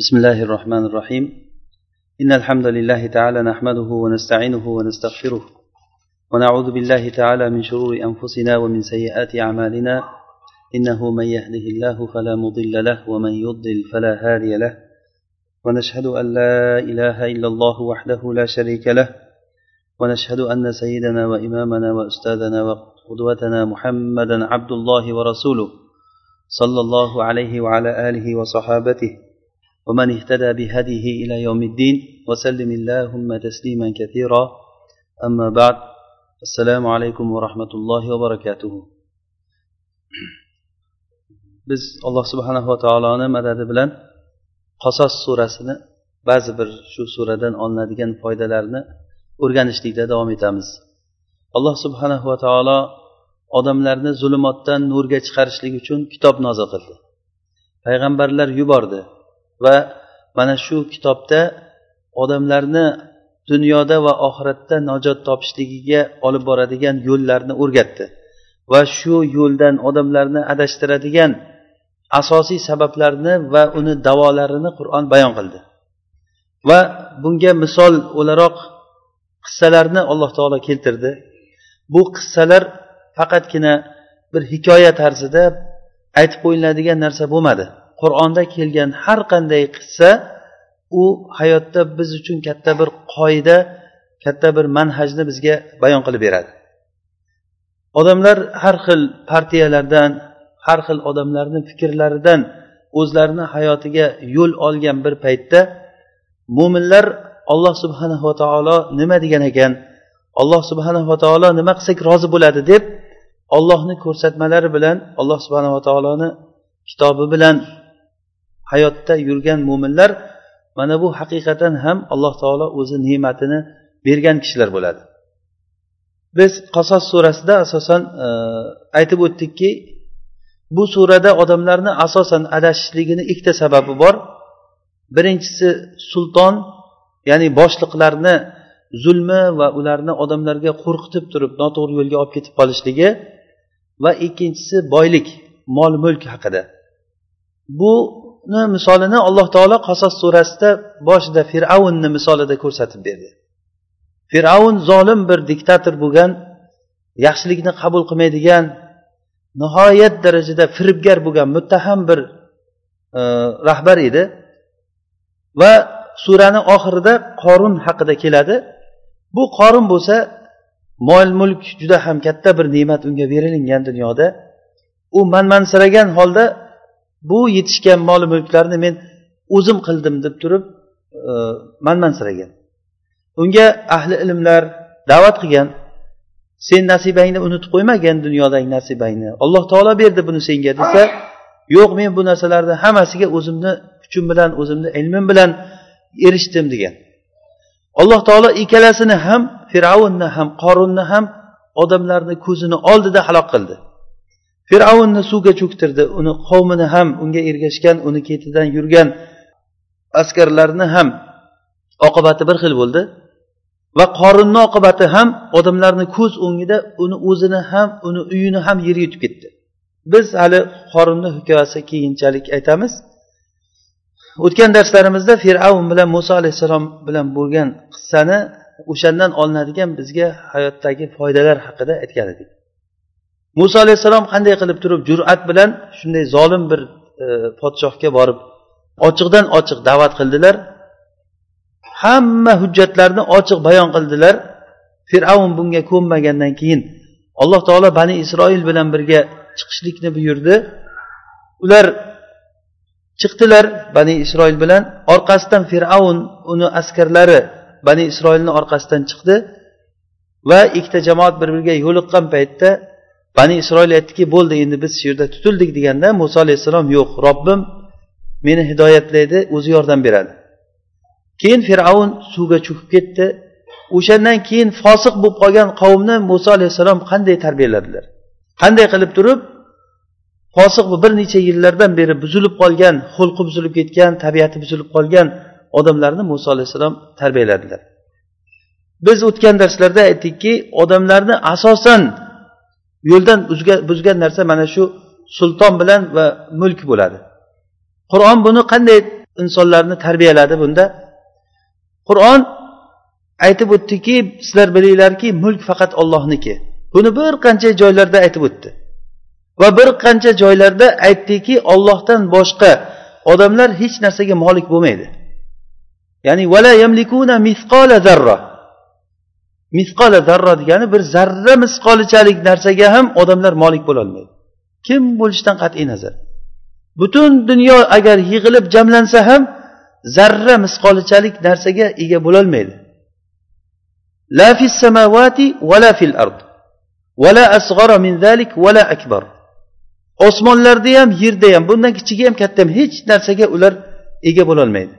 بسم الله الرحمن الرحيم. إن الحمد لله تعالى نحمده ونستعينه ونستغفره ونعوذ بالله تعالى من شرور أنفسنا ومن سيئات أعمالنا. إنه من يهده الله فلا مضل له ومن يضلل فلا هادي له. ونشهد أن لا إله إلا الله وحده لا شريك له. ونشهد أن سيدنا وإمامنا وأستاذنا وقدوتنا محمدا عبد الله ورسوله صلى الله عليه وعلى آله وصحابته. ومن اهتدى بهديه إلى يوم الدين وسلم اللهم تسليما كثيرا أما بعد السلام عليكم ورحمة الله وبركاته biz alloh subhanava taoloni madadi bilan qasos surasini ba'zi bir shu suradan olinadigan foydalarni o'rganishlikda davom etamiz alloh subhanava taolo odamlarni zulumotdan nurga chiqarishlik uchun kitob nozil qildi payg'ambarlar yubordi Va mana shu kitobda odamlarni dunyoda va oxiratda najot topishligiga olib boradigan yo'llarni o'rgatdi va shu yo'ldan odamlarni adashtiradigan asosiy sabablarni va uni davolarini qur'on bayon qildi. Va bunga misol o'laroq qissalarni alloh taolo keltirdi. Bu qissalar faqatgina bir hikoya tarzida aytib qo'yiladigan narsa bo'lmadi. Qur'onda kelgan har qanday qissa u hayotda biz uchun katta bir qoida katta bir manhajni bizga bayon qilib beradi. Odamlar har xil partiyalardan har xil odamlarni fikrlaridan o'zlarini hayotiga yo'l olgan bir paytda mo'minlar alloh subhanava taolo nima degan ekan alloh subhanava taolo nima qilsak rozi bo'ladi deb ollohni ko'rsatmalari bilan alloh subhanava taoloni kitobi bilan hayotda yurgan mo'minlar mana bu haqiqatan ham alloh taolo o'zi ne'matini bergan kishilar bo'ladi. Biz qasos surasida asosan e, aytib o'tdikki bu surada odamlarni asosan adashishligini ikkita sababi bor. Birinchisi sulton ya'ni boshliqlarni zulmi va ularni odamlarga qo'rqitib turib noto'g'ri yo'lga olib ketib qolishligi va ikkinchisi boylik mol mulk haqida. Bu buni misolini alloh taolo qasos surasida boshida fir'avnni misolida ko'rsatib berdi. Fir'avn zolim bir diktator bo'lgan yaxshilikni qabul qilmaydigan nihoyat darajada firibgar bo'lgan muttaham bir e, rahbar edi. Va surani oxirida qorun haqida keladi. Bu qorun bo'lsa mol mulk juda ham katta bir ne'mat unga berilingan dunyoda. U manmansiragan holda bu yetishgan mol mulklarni men o'zim qildim deb turib e, manmansiragan unga ahli ilmlar da'vat qilgan. Sen nasibangni unutib qo'ymagin dunyodagi nasibangni. Alloh taolo berdi buni senga desa yo'q men bu narsalarni hammasiga o'zimni kuchim bilan o'zimni ilmim bilan erishdim degan. Alloh taolo ikkalasini ham fir'avnni ham qorunni ham odamlarni ko'zini oldida halok qildi. Fir'avnni suvga cho'ktirdi. Uni qavmini ham unga ergashgan uni ketidan yurgan askarlarni ham oqibati bir xil bo'ldi. Va qorinni oqibati ham odamlarni ko'z o'ngida uni o'zini ham uni uyini ham yer yutib ketdi. Biz hali qorinni hikoyasi keyinchalik aytamiz. O'tgan darslarimizda fir'avn bilan muso alayhissalom bilan bo'lgan qissani o'shandan olinadigan bizga hayotdagi foydalar haqida aytgan edik. Muso alayhissalom qanday qilib turib jur'at bilan shunday zolim bir e, podshohga borib ochiqdan ochiq da'vat qildilar. Hamma hujjatlarni ochiq bayon qildilar. Fir'avn bunga ko'nmagandan keyin alloh taolo bani isroil bilan birga chiqishlikni buyurdi. Ular chiqdilar bani isroil bilan. Orqasidan fir'avn uni askarlari bani isroilni orqasidan chiqdi va ikkita jamoat bir biriga yo'liqqan paytda bani isroil aytdiki bo'ldi endi biz shu yerda tutildik deganda muso alayhissalom yo'q robbim meni hidoyatlaydi o'zi yordam beradi. Keyin fir'avn suvga cho'kib ketdi. O'shandan keyin fosiq bo'lib qolgan qavmni muso alayhissalom qanday tarbiyaladilar? Qanday qilib turib fosiq bir necha yillardan beri buzilib qolgan xulqi buzilib ketgan tabiati buzilib qolgan odamlarni muso alayhissalom tarbiyaladilar. Biz o'tgan darslarda aytdikki odamlarni asosan yo'ldan buzgan narsa mana shu sulton bilan va mulk bo'ladi. Qur'on buni qanday insonlarni tarbiyaladi bunda? Qur'on aytib o'tdiki sizlar bilinglarki mulk faqat ollohniki buni bir qancha joylarda aytib o'tdi. Va bir qancha joylarda aytdiki ollohdan boshqa odamlar hech narsaga molik bo'lmaydi. Ya'ni vala yamlikuna misqola zarra. Misqola zarra degani bir zarra misqolichalik narsaga ham odamlar molik bo'lolmaydi kim bo'lishidan qat'iy nazar? Butun dunyo agar yig'ilib jamlansa ham zarra misqolichalik narsaga ega bo'lolmaydi la fis samavati vala fil ard. Vala asghara min zalik vala akbar. Osmonlarda ham yerda ham bundan kichigi ham katta ham hech narsaga ular ega bo'lolmaydi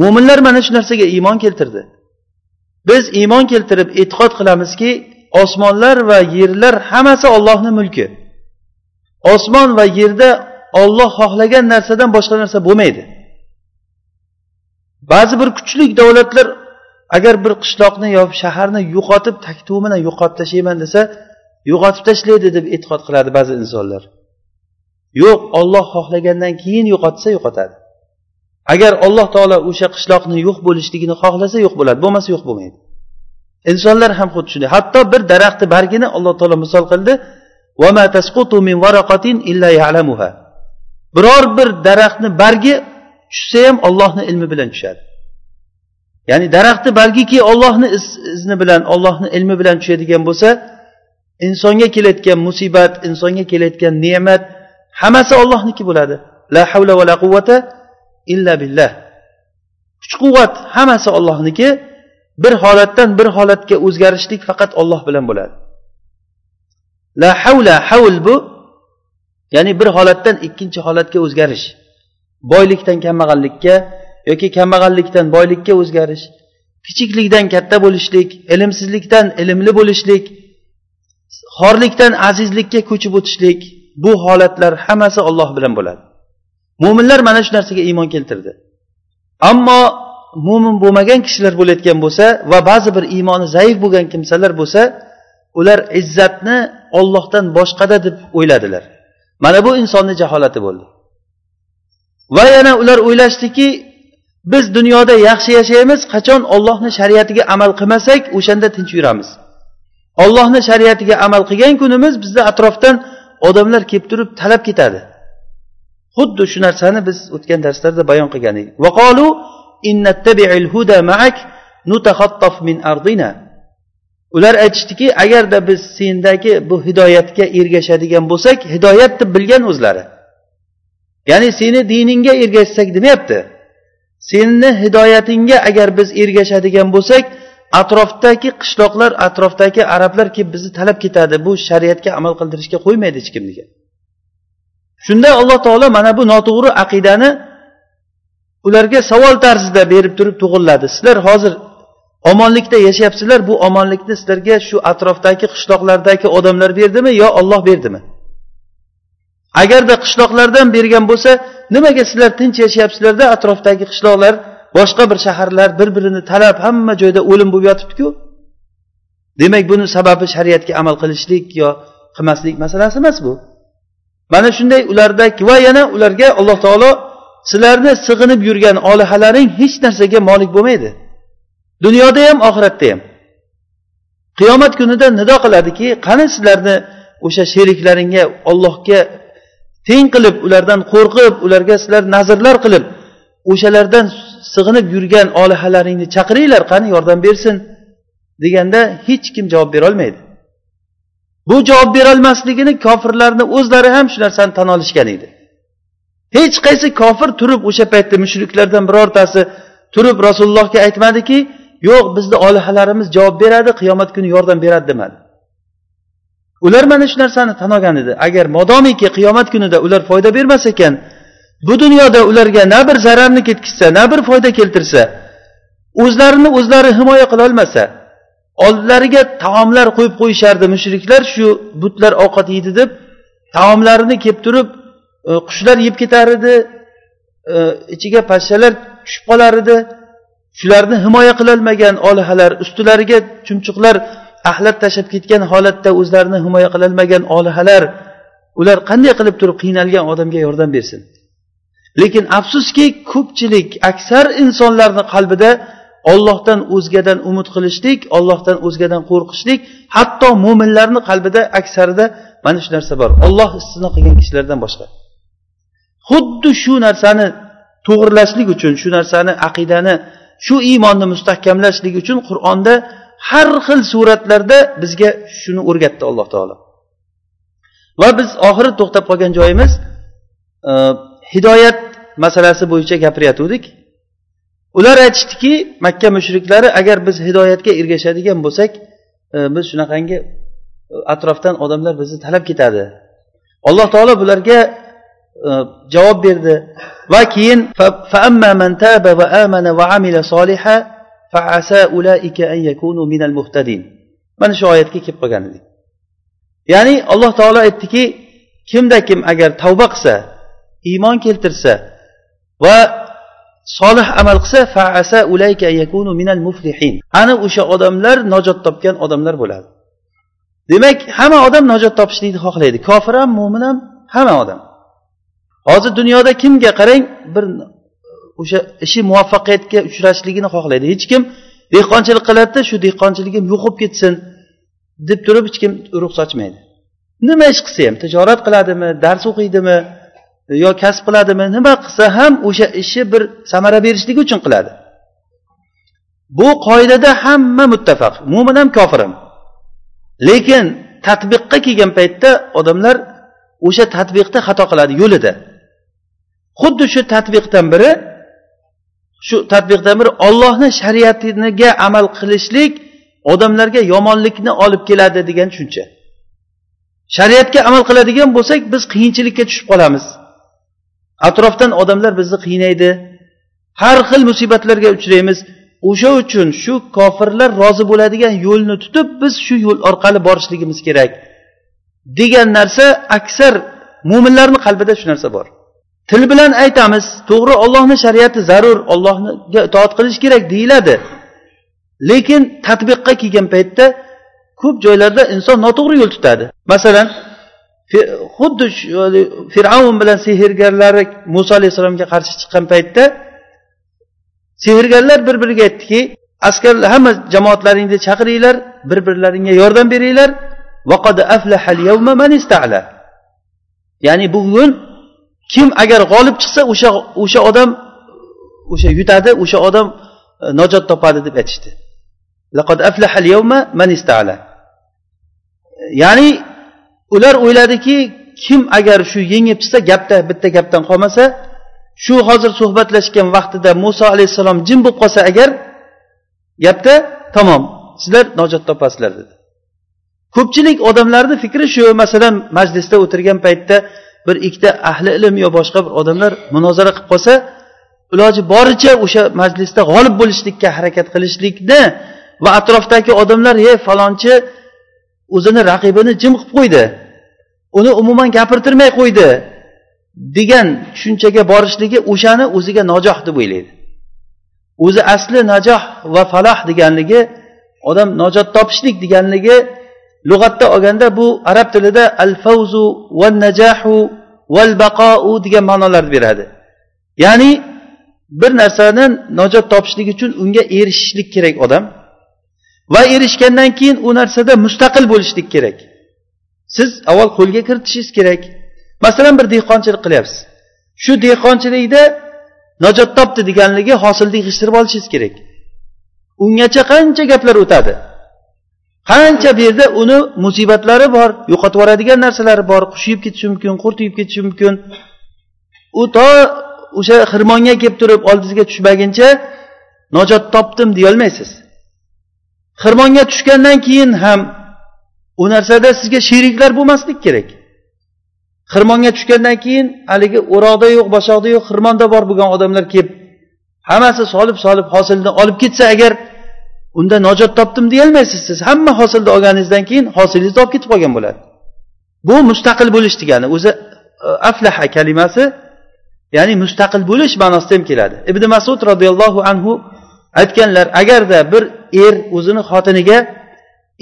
mo'minlar mana shu narsaga iymon keltirdi. Biz iymon keltirib e'tiqod qilamizki osmonlar va yerlar hammasi ollohni mulki. Osmon va yerda olloh xohlagan narsadan boshqa narsa bo'lmaydi. Ba'zi bir kuchli davlatlar agar bir qishloqni yo shaharni yo'qotib taktuvi bilan yo'qotib tashlayman desa yo'qotib tashlaydi deb e'tiqod qiladi ba'zi insonlar. Yo'q olloh xohlagandan keyin yo'qotsa yo'qotadi. Agar alloh taolo o'sha qishloqni yo'q bo'lishligini xohlasa yo'q bo'ladi bo'lmasa yo'q bo'lmaydi. Insonlar ham xuddi shunday. Hatto bir daraxtni bargini alloh taolo misol qildi biror bir daraxtni bargi tushsa ham ollohni ilmi bilan tushadi. Ya'ni daraxtni balgiki ollohni izni bilan ollohni ilmi bilan tushadigan bo'lsa insonga kelayotgan musibat insonga kelayotgan ne'mat hammasi ollohniki bo'ladi. La havla va la quvvata illa billah. Kuch quvvat hammasi ollohniki bir holatdan bir holatga o'zgarishlik faqat olloh bilan bo'ladi. La havla havl bu ya'ni bir holatdan ikkinchi holatga o'zgarish. Boylikdan kambag'allikka yoki kambag'allikdan boylikka o'zgarish. Kichiklikdan katta bo'lishlik ilmsizlikdan ilmli bo'lishlik xorlikdan azizlikka ko'chib o'tishlik bu holatlar hammasi olloh bilan bo'ladi. Mo'minlar mana shu narsaga iymon keltirdi. Ammo mo'min bo'lmagan kishilar bo'layotgan bo'lsa va ba'zi bir iymoni zaif bo'lgan kimsalar bo'lsa ular izzatni ollohdan boshqada deb o'yladilar. Mana bu insonni jaholati bo'ldi. Va yana ular o'ylashdiki biz dunyoda yaxshi yashaymiz qachon ollohni shariatiga amal qilmasak o'shanda tinch yuramiz. Ollohni shariatiga amal qilgan kunimiz bizni atrofdan odamlar kelib turib talab ketadi. Xuddi shu narsani biz o'tgan darslarda bayon qilgan edik ular aytishdiki agarda biz sendagi bu hidoyatga ergashadigan bo'lsak hidoyat deb bilgan o'zlari. Ya'ni seni diningga ergashsak demayapti. Seni hidoyatingga agar biz ergashadigan bo'lsak atrofdagi qishloqlar atrofdagi arablar kelib bizni talab ketadi. Bu shariatga amal qildirishga qo'ymaydi hech kim degan. Shunda alloh taolo mana bu noto'g'ri aqidani ularga savol tarzida berib turib to'g'irladi sizlar hozir omonlikda yashayapsizlar bu omonlikni sizlarga shu atrofdagi qishloqlardagi odamlar berdimi yo olloh berdimi? Agarda qishloqlardan bergan bo'lsa nimaga sizlar tinch yashayapsizlarda atrofdagi qishloqlar boshqa bir shaharlar bir birini talab hamma joyda o'lim bo'lib yotibdiku? Demak buni sababi shariatga amal qilishlik yo qilmaslik masalasi emas bu. Mana shunday ulardagi va yana ularga alloh taolo sizlarni sig'inib yurgan olihalaring hech narsaga molik bo'lmaydi. Dunyoda ham oxiratda ham. Qiyomat kunida nido qiladiki qani sizlarni o'sha sheriklaringga ollohga teng qilib ulardan qo'rqib ularga sizlar nazrlar qilib o'shalardan sig'inib yurgan olihalaringni chaqiringlar qani yordam bersin deganda hech kim javob berolmaydi bu javob berolmasligini kofirlarni o'zlari ham shu narsani tan olishgan edi. Hech qaysi kofir turib o'sha paytda mushriklardan birortasi turib rasulullohga aytmadiki yo'q bizni olihalarimiz javob beradi qiyomat kuni yordam beradi demadi. Ular mana shu narsani tan olgan edi. Agar modomiki qiyomat kunida ular foyda bermas ekan bu dunyoda ularga na bir zararni ketkizsa na bir foyda keltirsa o'zlarini o'zlari himoya qilolmasa oldilariga taomlar qo'yib qo'yishardi mushriklar shu butlar ovqat yeydi deb taomlarini kelib turib e, qushlar yeb ketar edi e, ichiga pashshalar tushib qolar edi. Shularni himoya qilolmagan olihalar ustilariga chumchuqlar axlat tashlab ketgan holatda o'zlarini himoya qilolmagan olihalar ular qanday qilib turib qiynalgan odamga yordam bersin? Lekin afsuski ko'pchilik aksar insonlarni qalbida ollohdan o'zgadan umid qilishlik ollohdan o'zgadan qo'rqishlik hatto mo'minlarni qalbida aksarida mana shu narsa bor. Olloh istisno qilgan kishilardan boshqa. Xuddi shu narsani to'g'irlashlik uchun shu narsani aqidani shu iymonni mustahkamlashlik uchun qur'onda har xil suratlarda bizga shuni o'rgatdi alloh taolo. Va biz oxiri to'xtab qolgan joyimiz e, hidoyat masalasi bo'yicha gapirayotgandik. Ular aytishdiki makka mushriklari agar biz hidoyatga ergashadigan bo'lsak e, biz shunaqangi e, atrofdan odamlar bizni talab ketadi. Alloh taolo bularga e, javob berdi. Va keyin mana shu oyatga kelib qolgan edik. Ya'ni alloh taolo aytdiki kimda kim agar tavba qilsa iymon keltirsa va solih amal qilsa faasa ulayka yakunu minal muflihin. Ana o'sha odamlar najot topgan odamlar bo'ladi. Demak hamma odam najot topishlikni xohlaydi. Kofir ham mo'min ham hamma odam. Hozir dunyoda kimga qarang bir o'sha ishi muvaffaqiyatga uchrashligini xohlaydi. Hech kim dehqonchilik qiladida shu dehqonchiligim yo'q bo'lib ketsin deb turib hech kim urug' sochmaydi nima ish qilsa ham tijorat qiladimi dars o'qiydimi yo kasb qiladimi? Nima qilsa ham o'sha ishi bir samara berishligi uchun qiladi. Bu qoidada hamma muttafaq mo'min ham kofir ham. Lekin tadbiqqa kelgan paytda odamlar o'sha tadbiqda xato qiladi yo'lida. Xuddi shu tadbiqdan biri shu tadbiqdan biri ollohni shariatiga amal qilishlik odamlarga yomonlikni olib keladi degan tushuncha. Shariatga amal qiladigan bo'lsak biz qiyinchilikka tushib qolamiz. Atrofdan odamlar bizni qiynaydi. Har xil musibatlarga uchraymiz. O'sha uchun shu kofirlar rozi bo'ladigan yo'lni tutib biz shu yo'l orqali borishligimiz kerak. Degan narsa aksar mo'minlarni qalbida shu narsa bor. Til bilan aytamiz to'g'ri ollohni shariati zarur ollohga itoat qilish kerak deyiladi. Lekin tadbiqqa kelgan paytda ko'p joylarda inson noto'g'ri yo'l tutadi. Masalan xuddi fir'avn bilan sehrgarlari muso alayhissalomga qarshi chiqqan paytda sehrgarlar bir biriga aytdiki askarlar hamma jamoatlaringni chaqiringlar bir birlaringga yordam beringlar. Ya'ni bugun kim agar g'olib chiqsa o'sha o'sha odam o'sha yutadi o'sha odam e, najot topadi deb aytishdi. E, ya'ni ular o'yladiki kim agar shu yengib chiqsa gapda bitta gapdan qolmasa shu hozir suhbatlashgan vaqtida muso alayhissalom jim bo'lib qolsa agar gapda tamom sizlar nojot topasizlar dedi. Ko'pchilik odamlarni fikri shu masalan majlisda o'tirgan paytda bir ikkita ahli ilm yo boshqa bir odamlar munozara qilib qolsa iloji boricha o'sha majlisda g'olib bo'lishlikka harakat qilishlikni va atrofdagi odamlar ye falonchi o'zini raqibini jim qilib qo'ydi. Uni umuman gapirtirmay qo'ydi degan tushunchaga borishligi o'shani o'ziga nojoh deb o'ylaydi. O'zi asli najoh va faloh deganligi odam najot topishlik deganligi lug'atda olganda bu arab tilida al favzu val najahu val baqou degan ma'nolarni beradi. Ya'ni bir narsani najot topishlik uchun unga erishishlik kerak odam. Va erishgandan keyin u narsada mustaqil bo'lishlik kerak. Siz avval qo'lga kiritishingiz kerak. Masalan bir dehqonchilik qilyapsiz. Shu dehqonchilikda najot topdi deganligi hosilni yig'ishtirib olishingiz kerak. Ungacha qancha gaplar o'tadi? Qancha bu yerda uni musibatlari bor yo'qotib yuboradigan narsalari bor qushiyib ketishi mumkin qurt yeb ketishi mumkin. U to o'sha xirmonga kelib turib oldingizga tushmaguncha najot topdim deyolmaysiz xirmonga tushgandan keyin ham u narsada sizga sheriklar bo'lmaslik kerak. Xirmonga tushgandan keyin haligi o'roqda yo'q boshoqda yo'q xirmonda bor bo'lgan odamlar kelib hammasi solib solib hosilni olib ketsa agar unda najot topdim deyolmaysiz siz. Hamma hosilni olganingizdan keyin hosilingizni olib ketib qolgan bo'ladi. Bu mustaqil bo'lish degani o'zi e, aflaha kalimasi ya'ni mustaqil bo'lish ma'nosida ham keladi. Ibn masud roziyallohu anhu aytganlar agarda bir er o'zini xotiniga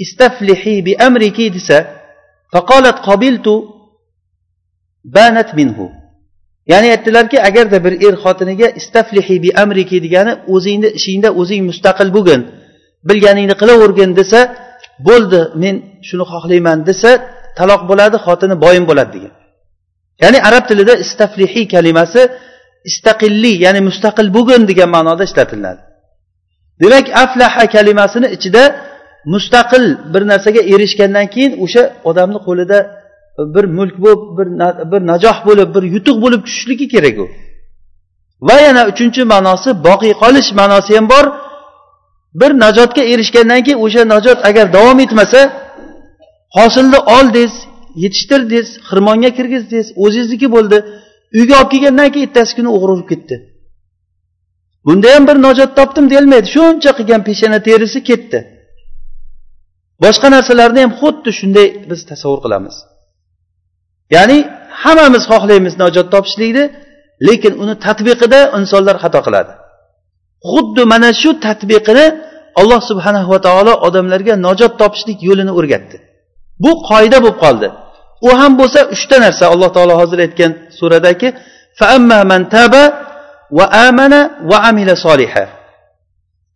istaflihi bi amriki desa faqolat qobiltu banat minhu. Ya'ni aytdilarki agarda bir er xotiniga istaflihi bi amriki degani o'zingni ishingda o'zing mustaqil bo'lgin bilganingni qilavergin desa bo'ldi men shuni xohlayman desa taloq bo'ladi xotini boyin bo'ladi degan. Ya'ni arab tilida istaflihi kalimasi istaqilli ya'ni mustaqil bo'lgin degan ma'noda ishlatiladi. Demak aflaha kalimasini ichida mustaqil bir narsaga erishgandan keyin o'sha odamni qo'lida bir mulk bo'lib bir bir najoh bo'lib bir yutuq bo'lib tushishligi kerak u. Va yana uchinchi ma'nosi boqiy qolish ma'nosi ham bor. Bir najotga erishgandan keyin o'sha najot agar davom etmasa hosilni oldingiz yetishtirdingiz xirmonga kirgizdingiz o'zingizniki bo'ldi. Uyga olib kelgandan keyin ertasi kuni o'g'ri urib ketdi. Bunda ham bir najot topdim deyolmaydi shuncha qilgan peshana terisi ketdi. Boshqa narsalarni ham xuddi shunday biz tasavvur qilamiz. Ya'ni hammamiz xohlaymiz najot topishlikni lekin uni tatbiqida insonlar xato qiladi. Xuddi mana shu tadbiqini alloh subhanahu va taolo odamlarga najot topishlik yo'lini o'rgatdi. Bu qoida bo'lib qoldi. U ham bo'lsa uchta narsa alloh taolo hozir aytgan suradagi va amana va amila soliha.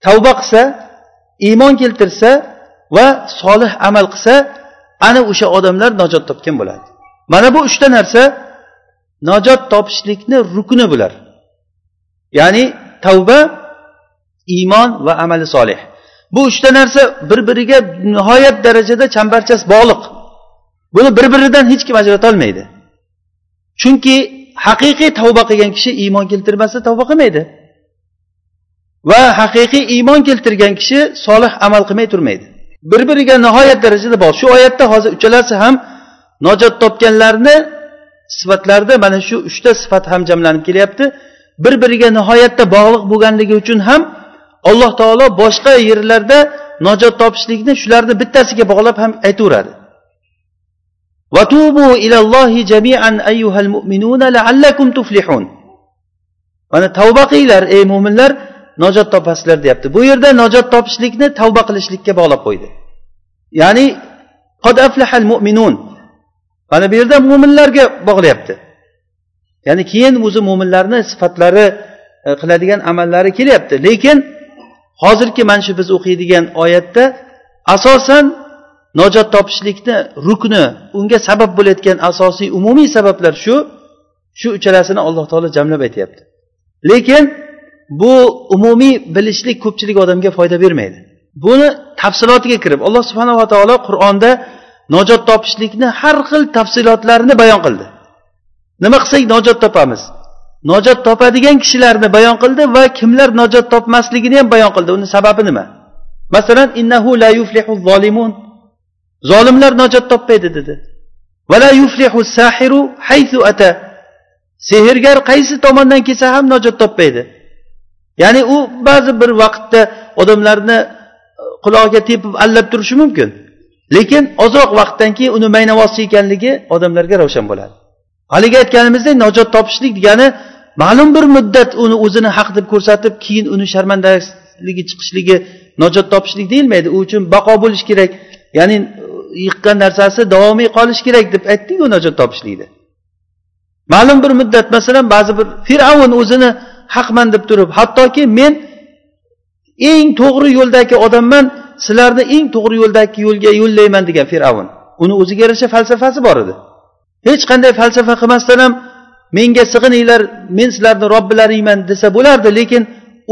Tavba qilsa iymon keltirsa va solih amal qilsa ana o'sha odamlar najot topgan bo'ladi. Mana bu uchta narsa najot topishlikni rukni bular. Ya'ni tavba iymon va amali solih. Bu uchta narsa bir biriga nihoyat darajada chambarchas bog'liq. Buni bir biridan hech kim ajratolmaydi chunki haqiqiy tavba qilgan kishi iymon keltirmasa tavba qilmaydi. Va haqiqiy iymon keltirgan kishi solih amal qilmay turmaydi. Bir biriga nihoyat darajada bog'liq. Shu oyatda hozir uchalasi ham najot topganlarni sifatlarida mana shu uchta sifat ham jamlanib kelyapti. Bir biriga nihoyatda bog'liq bo'lganligi uchun ham alloh taolo boshqa yerlarda najot topishlikni shularni bittasiga bog'lab ham aytaveradi. وتوبوا إلى الله جميعا أيها المؤمنون لعلكم تفلحون mana tavba qilinglar ey mo'minlar najot topasizlar deyapti bu yerda najot topishlikni tavba qilishlikka bog'lab qo'ydi ya'ni qad aflahal mu'minun mana bu yerda mo'minlarga bog'layapti ya'ni keyin o'zi mo'minlarni sifatlari e, qiladigan amallari kelyapti lekin hozirgi mana shu biz o'qiydigan oyatda asosan najot topishlikni rukni unga sabab bo'layotgan asosiy umumiy sabablar shu. Shu uchalasini alloh taolo jamlab aytyapti. Lekin bu umumiy bilishlik ko'pchilik odamga foyda bermaydi. Buni tafsilotiga kirib alloh subhanava taolo qur'onda najot topishlikni har xil tafsilotlarini bayon qildi. Nima qilsak najot topamiz? Najot topadigan kishilarni bayon qildi va kimlar najot topmasligini ham bayon qildi. Uni sababi nima? Masalan innahu la yuflihu zolimun. Zolimlar najot topmaydi dedi. Vala yuflihu sahiru haythu ata. Sehrgar qaysi tomondan kelsa ham najot topmaydi. Ya'ni u ba'zi bir vaqtda odamlarni e, qulog'iga tepib allab turishi mumkin. Lekin ozroq vaqtdan keyin uni maynavosi ekanligi odamlarga ravshan bo'ladi. Haligi aytganimizdek najot topishlik degani ma'lum bir muddat uni o'zini haq deb ko'rsatib keyin uni sharmandaligi chiqishligi najot topishlik deyilmaydi. U uchun baqo bo'lishi kerak. Ya'ni yiqqan narsasi davomiy qolishi kerak deb aytdikku najot topishlikni. Ma'lum bir muddat masalan ba'zi bir fir'avn o'zini haqman deb turib hattoki men eng to'g'ri yo'ldagi odamman sizlarni eng to'g'ri yo'ldagi yo'lga yo'llayman degan fir'avn. Uni o'ziga yarasha falsafasi bor edi. Hech qanday falsafa qilmasdan ham menga sig'ininglar men sizlarni robbilaringman desa bo'lardi lekin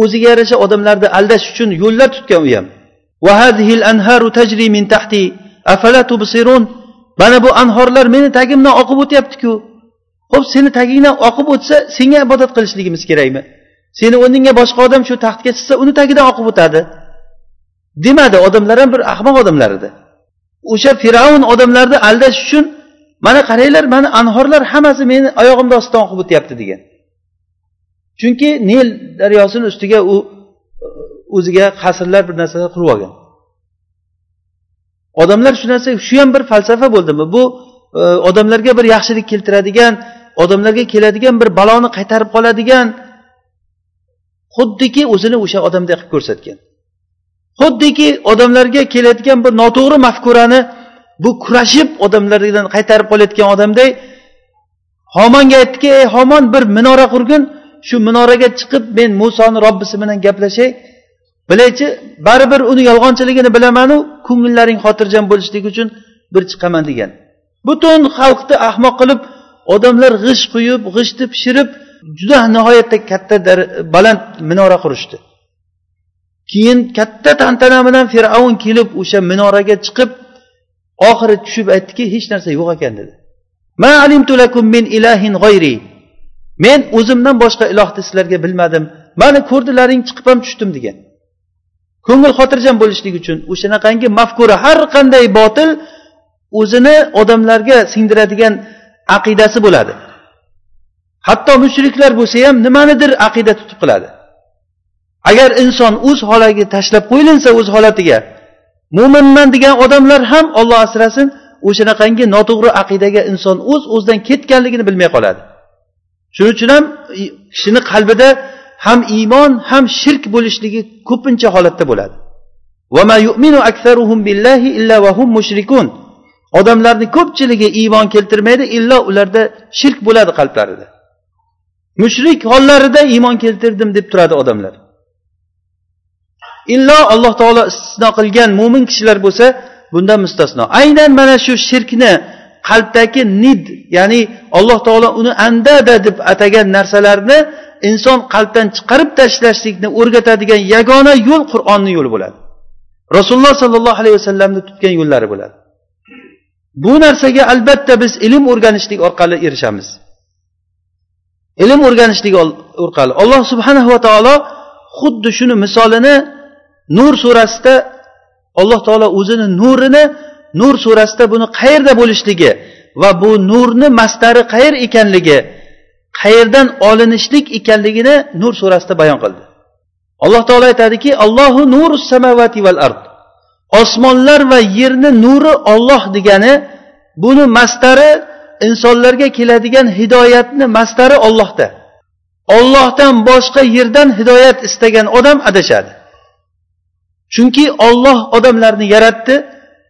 o'ziga yarasha odamlarni aldash uchun yo'llar tutgan u ham. Mana bu anhorlar meni tagimdan oqib o'tyaptiku. Ho'p seni tagingdan oqib o'tsa senga ibodat qilishligimiz kerakmi? Seni o'rningga boshqa odam shu taxtga chiqsa uni tagidan oqib o'tadi. Demadi odamlar ham bir ahmoq odamlar edi o'sha fir'avn odamlarni aldash uchun mana qaranglar mana anhorlar hammasi meni oyog'imni ostidan oqib o'tyapti degan. Chunki nil daryosini ustiga u o'ziga qasrlar bir narsalar qurib olgan. Odamlar shu narsa shu ham bir falsafa bo'ldimi? Bu e, odamlarga bir yaxshilik keltiradigan odamlarga keladigan bir baloni qaytarib qoladigan xuddiki o'zini o'sha odamday qilib ko'rsatgan. Xuddiki odamlarga keladigan bir noto'g'ri mafkurani bu kurashib odamlardan qaytarib qolayotgan odamday homonga aytdiki ey homon bir minora qurgin shu minoraga chiqib men musoni robbisi bilan gaplashay bilaychi baribir uni yolg'onchiligini bilamanu ko'ngillaring xotirjam bo'lishligi uchun bir chiqaman degan. Butun xalqni ahmoq qilib odamlar g'isht quyib g'ishtni pishirib juda nihoyatda katta baland minora qurishdi. Keyin katta tantana bilan fir'avn kelib o'sha minoraga chiqib oxiri tushib aytdiki hech narsa yo'q ekan dedi. Ma alimtu lakum min ilahin g'oyri men o'zimdan boshqa ilohni sizlarga bilmadim. Mani ko'rdilaring chiqib ham tushdim degan. Ko'ngil xotirjam bo'lishlik uchun o'shanaqangi mafkura har qanday botil o'zini odamlarga singdiradigan aqidasi bo'ladi. Hatto mushriklar bo'lsa ham nimanidir aqida tutib qiladi. Agar inson o'z holiga tashlab qo'yilinsa o'z holatiga mo'minman degan odamlar ham olloh asrasin o'shanaqangi noto'g'ri aqidaga inson o'z o'zidan ketganligini bilmay qoladi. Shuning uchun ham kishini qalbida ham iymon ham shirk bo'lishligi ko'pincha holatda bo'ladi. odamlarni ko'pchiligi iymon keltirmaydi illo ularda shirk bo'ladi qalblarida. Mushrik hollarida iymon keltirdim deb turadi odamlar. Illo alloh taolo istisno qilgan mo'min kishilar bo'lsa bundan mustasno. Aynan mana shu shirkni qalbdagi nid ya'ni alloh taolo uni andada deb atagan narsalarni inson qalbdan chiqarib tashlashlikni o'rgatadigan yagona yo'l qur'onni yo'li bo'ladi. Rasululloh sollallohu alayhi vasallamni tutgan yo'llari bo'ladi. Bu narsaga albatta biz ilm o'rganishlik orqali erishamiz. Ilm o'rganishlik orqali alloh subhanahu va taolo xuddi shuni misolini nur surasida alloh taolo o'zini nurini nur surasida buni qayerda bo'lishligi va bu nurni mastari qayer ekanligi qayerdan olinishlik ekanligini nur surasida bayon qildi. Alloh taolo aytadiki allohu nur samavati val ard. Osmonlar va yerni nuri olloh degani buni mastari insonlarga keladigan hidoyatni mastari ollohda ollohdan boshqa yerdan hidoyat istagan odam adashadi. Chunki olloh odamlarni yaratdi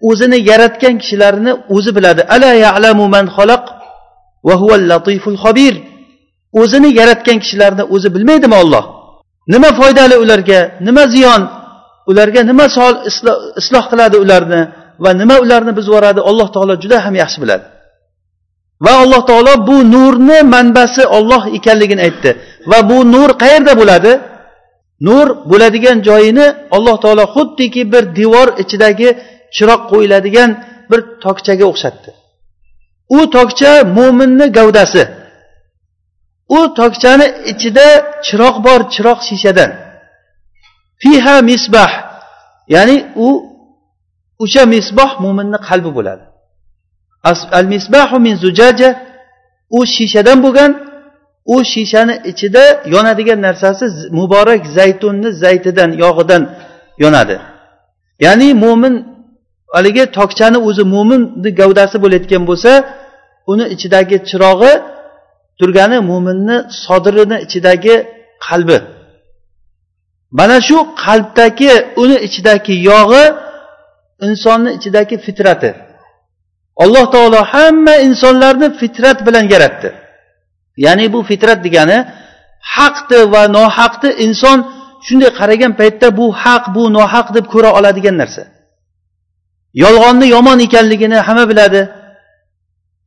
o'zini yaratgan kishilarni o'zi biladi. Ala ya'lamu man xalaq va huval latiful xobir o'zini yaratgan kishilarni o'zi bilmaydimi olloh nima foydali ularga nima ziyon? Ularga nima sol isloh qiladi ularni va nima ularni buzib yuboradi alloh taolo juda ham yaxshi biladi. Va alloh taolo bu nurni manbasi olloh ekanligini aytdi. Va bu nur qayerda bo'ladi? Nur bo'ladigan joyini alloh taolo xuddiki bir devor ichidagi chiroq qo'yiladigan bir tokchaga o'xshatdi. U tokcha mo'minni gavdasi. U tokchani ichida chiroq bor chiroq shishadan. Fiha misbah. Ya'ni u o'sha misboh mo'minni qalbi bo'ladi. Al misbahu min zujaja. U shishadan bo'lgan u shishani ichida yonadigan narsasi muborak zaytunni zaytidan yog'idan yonadi. Ya'ni mo'min haligi tokchani o'zi mo'minni gavdasi bo'layotgan bo'lsa uni ichidagi chirog'i turgani mo'minni sodirini ichidagi qalbi. Mana shu qalbdagi uni ichidagi yog'i insonni ichidagi fitrati. Alloh taolo hamma insonlarni fitrat bilan yaratdi. Ya'ni bu fitrat degani haqni va nohaqni inson shunday qaragan paytda bu haq bu nohaq deb ko'ra oladigan narsa. Yolg'onni yomon ekanligini hamma biladi.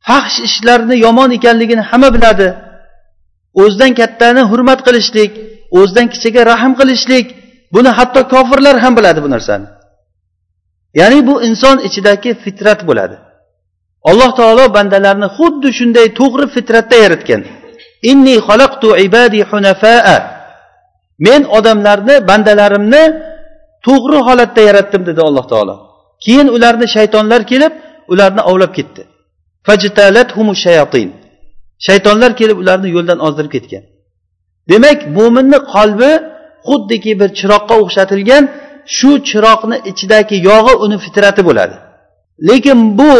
Fahsh ishlarni yomon ekanligini hamma biladi. O'zidan kattani hurmat qilishlik o'zidan kichiga rahm qilishlik buni hatto kofirlar ham biladi bu narsani. Ya'ni bu inson ichidagi fitrat bo'ladi. Alloh taolo bandalarni xuddi shunday to'g'ri fitratda yaratgan. Inni xalaqtu ibadi hunafaa. Men odamlarni bandalarimni to'g'ri holatda yaratdim dedi alloh taolo. Keyin ularni shaytonlar kelib ularni ovlab ketdi. Shaytonlar kelib ularni yo'ldan ozdirib ketgan. Demak mo'minni qalbi xuddiki bir chiroqqa o'xshatilgan shu chiroqni ichidagi yog'i uni fitrati bo'ladi. Lekin bu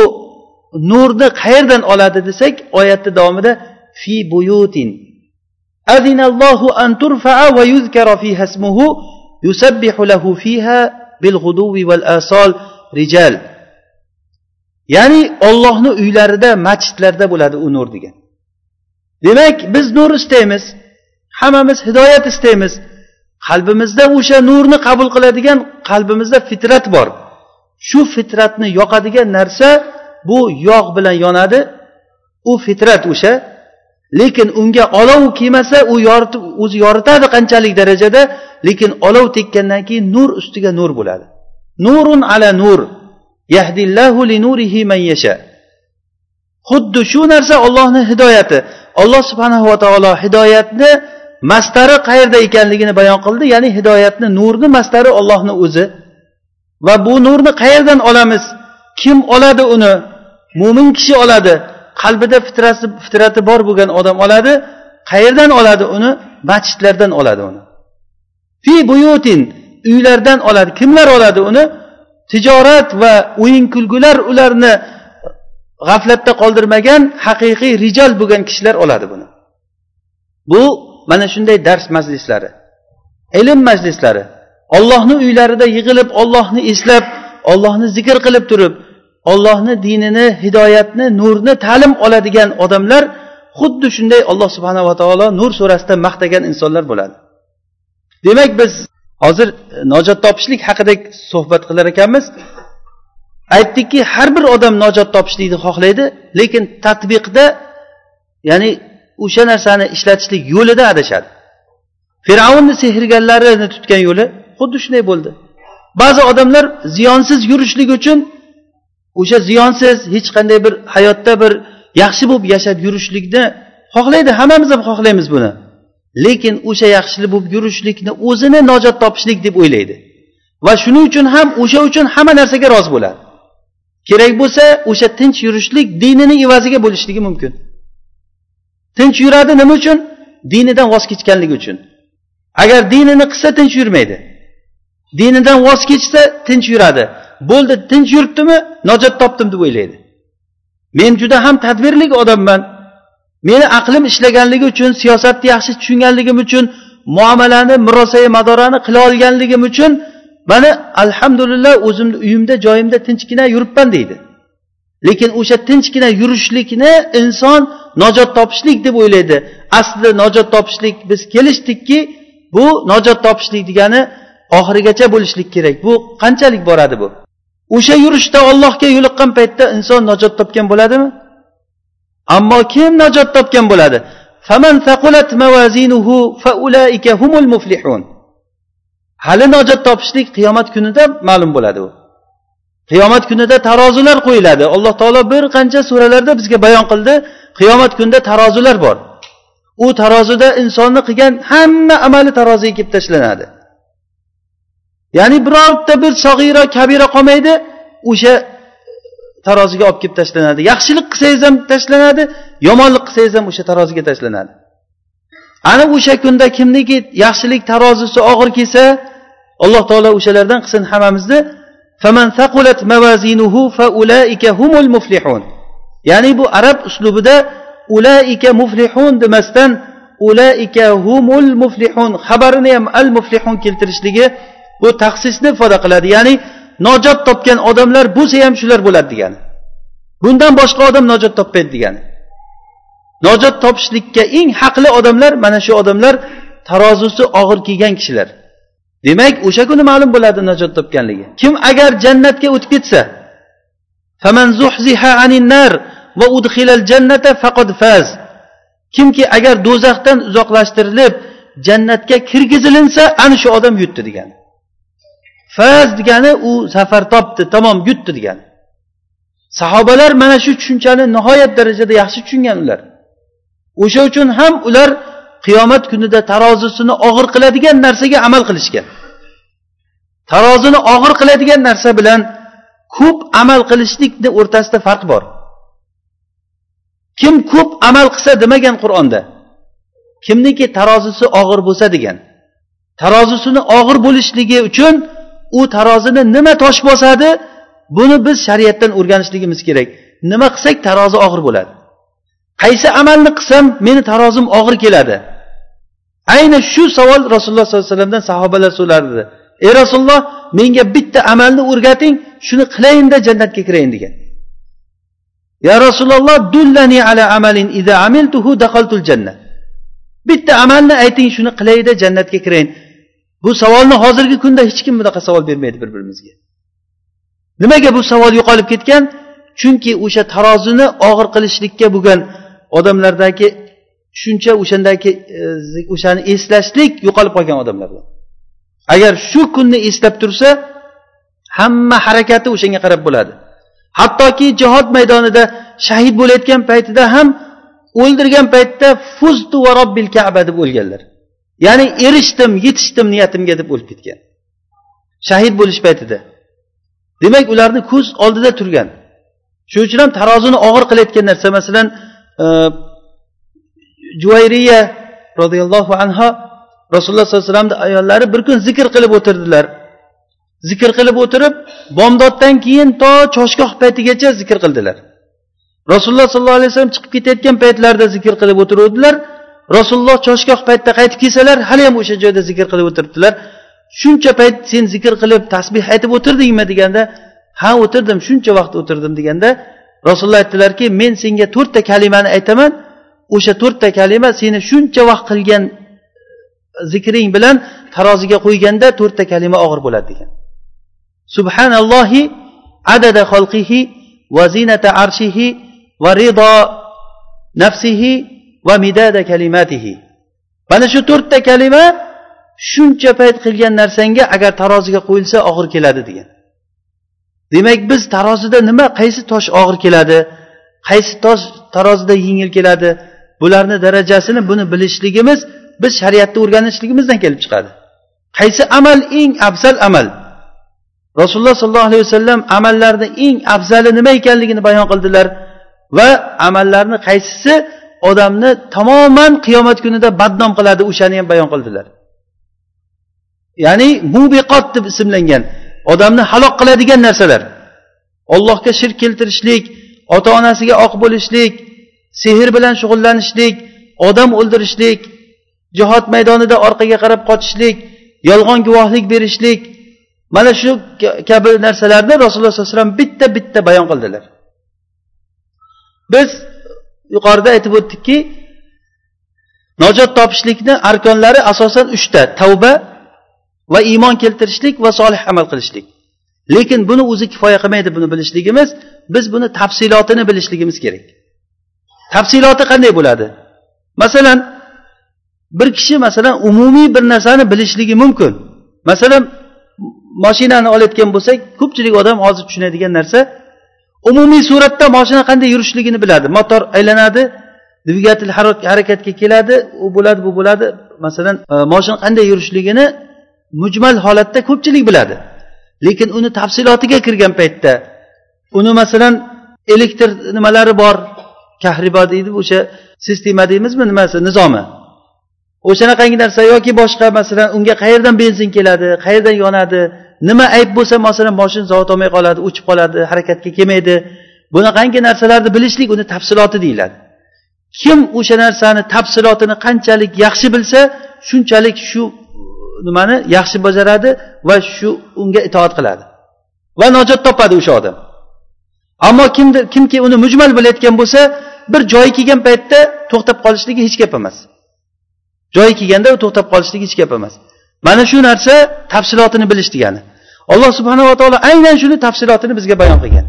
nurni qayerdan oladi desak oyatni davomida fi buyutin. Azinallohu an turfa'a va yuzkara fiha ismuhu yusabbihu lahu fiha bil g'uduvi val asol rijal. Ya'ni ollohni uylarida masjidlarda bo'ladi u nur degan. Demak biz nur istaymiz hammamiz hidoyat istaymiz. Qalbimizda o'sha nurni qabul qiladigan qalbimizda fitrat bor. Shu fitratni yoqadigan narsa bu yog' bilan yonadi. U fitrat o'sha. Lekin unga olov kelmasa u yoritib o'zi yoritadi qanchalik darajada lekin olov tekkandan keyin nur ustiga nur bo'ladi. Nurun ala nur. Yahdillahu li nurihi man yasha. Xuddi shu narsa ollohni hidoyati. Alloh subhanahu va taolo hidoyatni mastari qayerda ekanligini bayon qildi. Ya'ni hidoyatni nurni mastari ollohni o'zi. Va bu nurni qayerdan olamiz? Kim oladi uni? Mo'min kishi oladi. Qalbida fitrasi fitrati bor bo'lgan odam oladi. Qayerdan oladi uni? Masjidlardan oladi uni. Fi buyutin uylardan oladi. Kimlar oladi uni? Tijorat va o'yin kulgular ularni g'aflatda qoldirmagan haqiqiy rijol bo'lgan kishilar oladi buni. Bu mana shunday dars majlislari ilm majlislari. Ollohni uylarida yig'ilib ollohni eslab ollohni zikr qilib turib ollohni dinini hidoyatni nurni ta'lim oladigan odamlar xuddi shunday alloh subhanava taolo nur surasida maqtagan insonlar bo'ladi. Demak biz hozir e, nojot topishlik haqida suhbat qilar ekanmiz. Aytdikki har bir odam nojot topishlikni xohlaydi lekin tadbiqda ya'ni o'sha narsani ishlatishlik yo'lida adashadi. Fir'avnni sehrgarlarini tutgan yo'li xuddi shunday bo'ldi. Ba'zi odamlar ziyonsiz yurishlik uchun o'sha ziyonsiz hech qanday bir hayotda bir yaxshi bo'lib yashab yurishlikni xohlaydi. Hammamiz ham xohlaymiz buni. Lekin o'sha yaxshilik bo'lib yurishlikni o'zini nojot topishlik deb o'ylaydi. Va shuning uchun ham o'sha uchun hamma narsaga rozi bo'ladi. Kerak bo'lsa o'sha tinch yurishlik dinini evaziga bo'lishligi mumkin. Tinch yuradi nima uchun? Dinidan voz kechganligi uchun. Agar dinini qilsa tinch yurmaydi. Dinidan voz kechsa tinch yuradi. Bo'ldi tinch yuribdimi nojot topdim deb o'ylaydi. Men juda ham tadbirli odamman. Meni aqlim ishlaganligi uchun siyosatni yaxshi tushunganligim uchun muomalani murosai madorani qila olganligim uchun mana alhamdulillah o'zimni uyimda joyimda tinchgina yuribman deydi. Lekin o'sha tinchgina yurishlikni inson nojot topishlik deb o'ylaydi. Aslida nojot topishlik biz kelishdikki bu nojot topishlik degani oxirigacha bo'lishlik kerak. Bu qanchalik boradi bu? O'sha yurishda ollohga yo'liqqan paytda inson najot topgan bo'ladimi? Ammo kim najot topgan bo'ladi? Hali najot topishlik qiyomat kunida ma'lum bo'ladi u. Qiyomat kunida tarozilar qo'yiladi. Alloh taolo bir qancha suralarda bizga bayon qildi. Qiyomat kunida tarozilar bor. U tarozida insonni qilgan hamma amali taroziga kelib tashlanadi. Ya'ni birorta bir sag'ira kabira qolmaydi o'sha taroziga olib kelib tashlanadi. Yaxshilik qilsangiz ham tashlanadi yomonlik qilsangiz ham o'sha taroziga tashlanadi. Ana o'sha kunda kimniki yaxshilik tarozisi og'ir kelsa alloh taolo o'shalardan qilsin hammamizni. Ya'ni bu arab uslubida ulaika muflihun demasdan ulaika humul muflihun xabarini ham al muflihun keltirishligi bu taqsisni ifoda qiladi. Ya'ni nojot topgan odamlar bo'lsa ham shular bo'ladi degani. Bundan boshqa odam nojot topmaydi degani. Nojot topishlikka eng haqli odamlar mana shu odamlar tarozusi og'ir kelgan kishilar. Demak o'sha kuni ma'lum bo'ladi najot topganligi. Kim agar jannatga o'tib ketsa kimki agar do'zaxdan uzoqlashtirilib jannatga kirgizilinsa ana shu odam yutdi degani. Faz degani u safar topdi tamom yutdi degani. Sahobalar mana shu tushunchani nihoyat darajada yaxshi tushungan ular o'sha uchun ham ular qiyomat kunida tarozisini og'ir qiladigan narsaga amal qilishgan. Tarozini og'ir qiladigan narsa bilan ko'p amal qilishlikni o'rtasida farq bor. Kim ko'p amal qilsa demagan qur'onda kimniki tarozisi og'ir bo'lsa degan. Tarozisini og'ir bo'lishligi uchun u tarozini nima tosh bosadi buni biz shariatdan o'rganishligimiz kerak. Nima qilsak tarozi og'ir bo'ladi. Qaysi amalni qilsam meni tarozim og'ir keladi. Ayni shu savol rasululloh sollallohu alayhi vasallamdan sahobalar so'rardi. Ey rasululloh menga bitta amalni o'rgating shuni qilayinda jannatga kirayin degan. Ya rasululloh dullani ala amalin ida amiltuhu daxaltul janna. Bitta amalni ayting shuni qilayda jannatga kirayin. Bu savolni hozirgi kunda hech kim bunaqa savol bermaydi bir birimizga nimaga bu savol yo'qolib ketgan? Chunki o'sha tarozini og'ir qilishlikka bo'lgan odamlardagi tushuncha o'shandagi e, o'shani eslashlik yo'qolib qolgan odamlarda agar shu kunni eslab tursa hamma harakati o'shanga qarab bo'ladi. Hattoki jihod maydonida shahid bo'layotgan paytida ham o'ldirgan paytda fuztu va robbil kaba deb o'lganlar. Ya'ni erishdim yetishdim niyatimga deb o'lib ketgan. Shahid bo'lish paytida. Demak ularni ko'z oldida turgan. Shuning uchun ham tarozini og'ir qilayotgan narsa. Masalan e, juvayriya roziyallohu anhu rasululloh sollallohu alayhi vasallamni ayollari bir kun zikr qilib o'tirdilar. Zikr qilib o'tirib bomdoddan keyin to choshgoh paytigacha zikr qildilar. Rasululloh sollallohu alayhi vasallam chiqib ketayotgan paytlarida zikr qilib o'tiruvdilar. Rasululloh choshgoh paytda qaytib kelsalar hali ham o'sha joyda zikr qilib o'tiribdilar. Shuncha payt sen zikr qilib tasbeh aytib o'tirdingmi deganda ha o'tirdim shuncha vaqt o'tirdim deganda rasululloh aytdilarki men senga to'rtta kalimani aytaman. O'sha to'rtta kalima seni shuncha vaqt qilgan zikring bilan taroziga qo'yganda to'rtta kalima og'ir bo'ladi degan. Subhanallohi adada xalqihi va zinata arshihi va rido nafsihi va midada kalimatihi. Mana shu to'rtta kalima shuncha payt qilgan narsangga agar taroziga qo'yilsa og'ir keladi degan. Demak biz tarozida nima qaysi tosh og'ir keladi qaysi tosh tarozida yengil keladi bularni darajasini buni bilishligimiz biz shariatni o'rganishligimizdan kelib chiqadi. Qaysi amal eng afzal amal? Rasululloh sollallohu alayhi vasallam amallarni eng afzali nima ekanligini bayon qildilar va amallarni qaysisi odamni tamoman qiyomat kunida badnom qiladi o'shani ham bayon qildilar. Ya'ni mubiqot deb ismlangan odamni halok qiladigan narsalar. Ollohga shirk keltirishlik ota onasiga oq bo'lishlik sehr bilan shug'ullanishlik odam o'ldirishlik jihod maydonida orqaga qarab qochishlik yolg'on guvohlik berishlik mana shu kabi narsalarni rasululloh sollallohu alayhi vasallam bitta bitta bayon qildilar. Biz yuqorida aytib o'tdikki najot topishlikni arkonlari asosan uchta tavba va iymon keltirishlik va solih amal qilishlik. Lekin buni o'zi kifoya qilmaydi buni bilishligimiz biz buni tafsilotini bilishligimiz kerak. Tafsiloti qanday bo'ladi? Masalan bir kishi masalan umumiy bir narsani bilishligi mumkin. Masalan moshinani olayotgan bo'lsak ko'pchilik odam hozir tushunadigan narsa umumiy suratda moshina qanday yurishligini biladi. Motor aylanadi dvigatel harakatga keladi u bo'ladi bu bo'ladi. Masalan e, moshina qanday yurishligini mujmal holatda ko'pchilik biladi. Lekin uni tafsilotiga kirgan paytda uni masalan elektr nimalari bor kahribo deydi o'sha sistema deymizmi nimasi nizomi? O'shanaqangi narsa yoki boshqa masalan unga qayerdan benzin keladi qayerdan yonadi nima ayb bo'lsa masalan moshina zavod olmay qoladi o'chib qoladi harakatga kelmaydi. Bunaqangi narsalarni bilishlik uni tafsiloti deyiladi. Kim o'sha narsani tafsilotini qanchalik yaxshi bilsa shunchalik shu uh, nimani yaxshi bajaradi va shu unga itoat qiladi. Va najot topadi o'sha odam. Ammo kimdir kimki uni mujmal bilayotgan bo'lsa bir joyi kelgan paytda to'xtab qolishligi hech gap emas. Joyi kelganda u to'xtab qolishligi hech gap emas. Mana shu narsa tafsilotini bilish degani. Alloh subhanava taolo aynan shuni tafsilotini bizga bayon qilgan.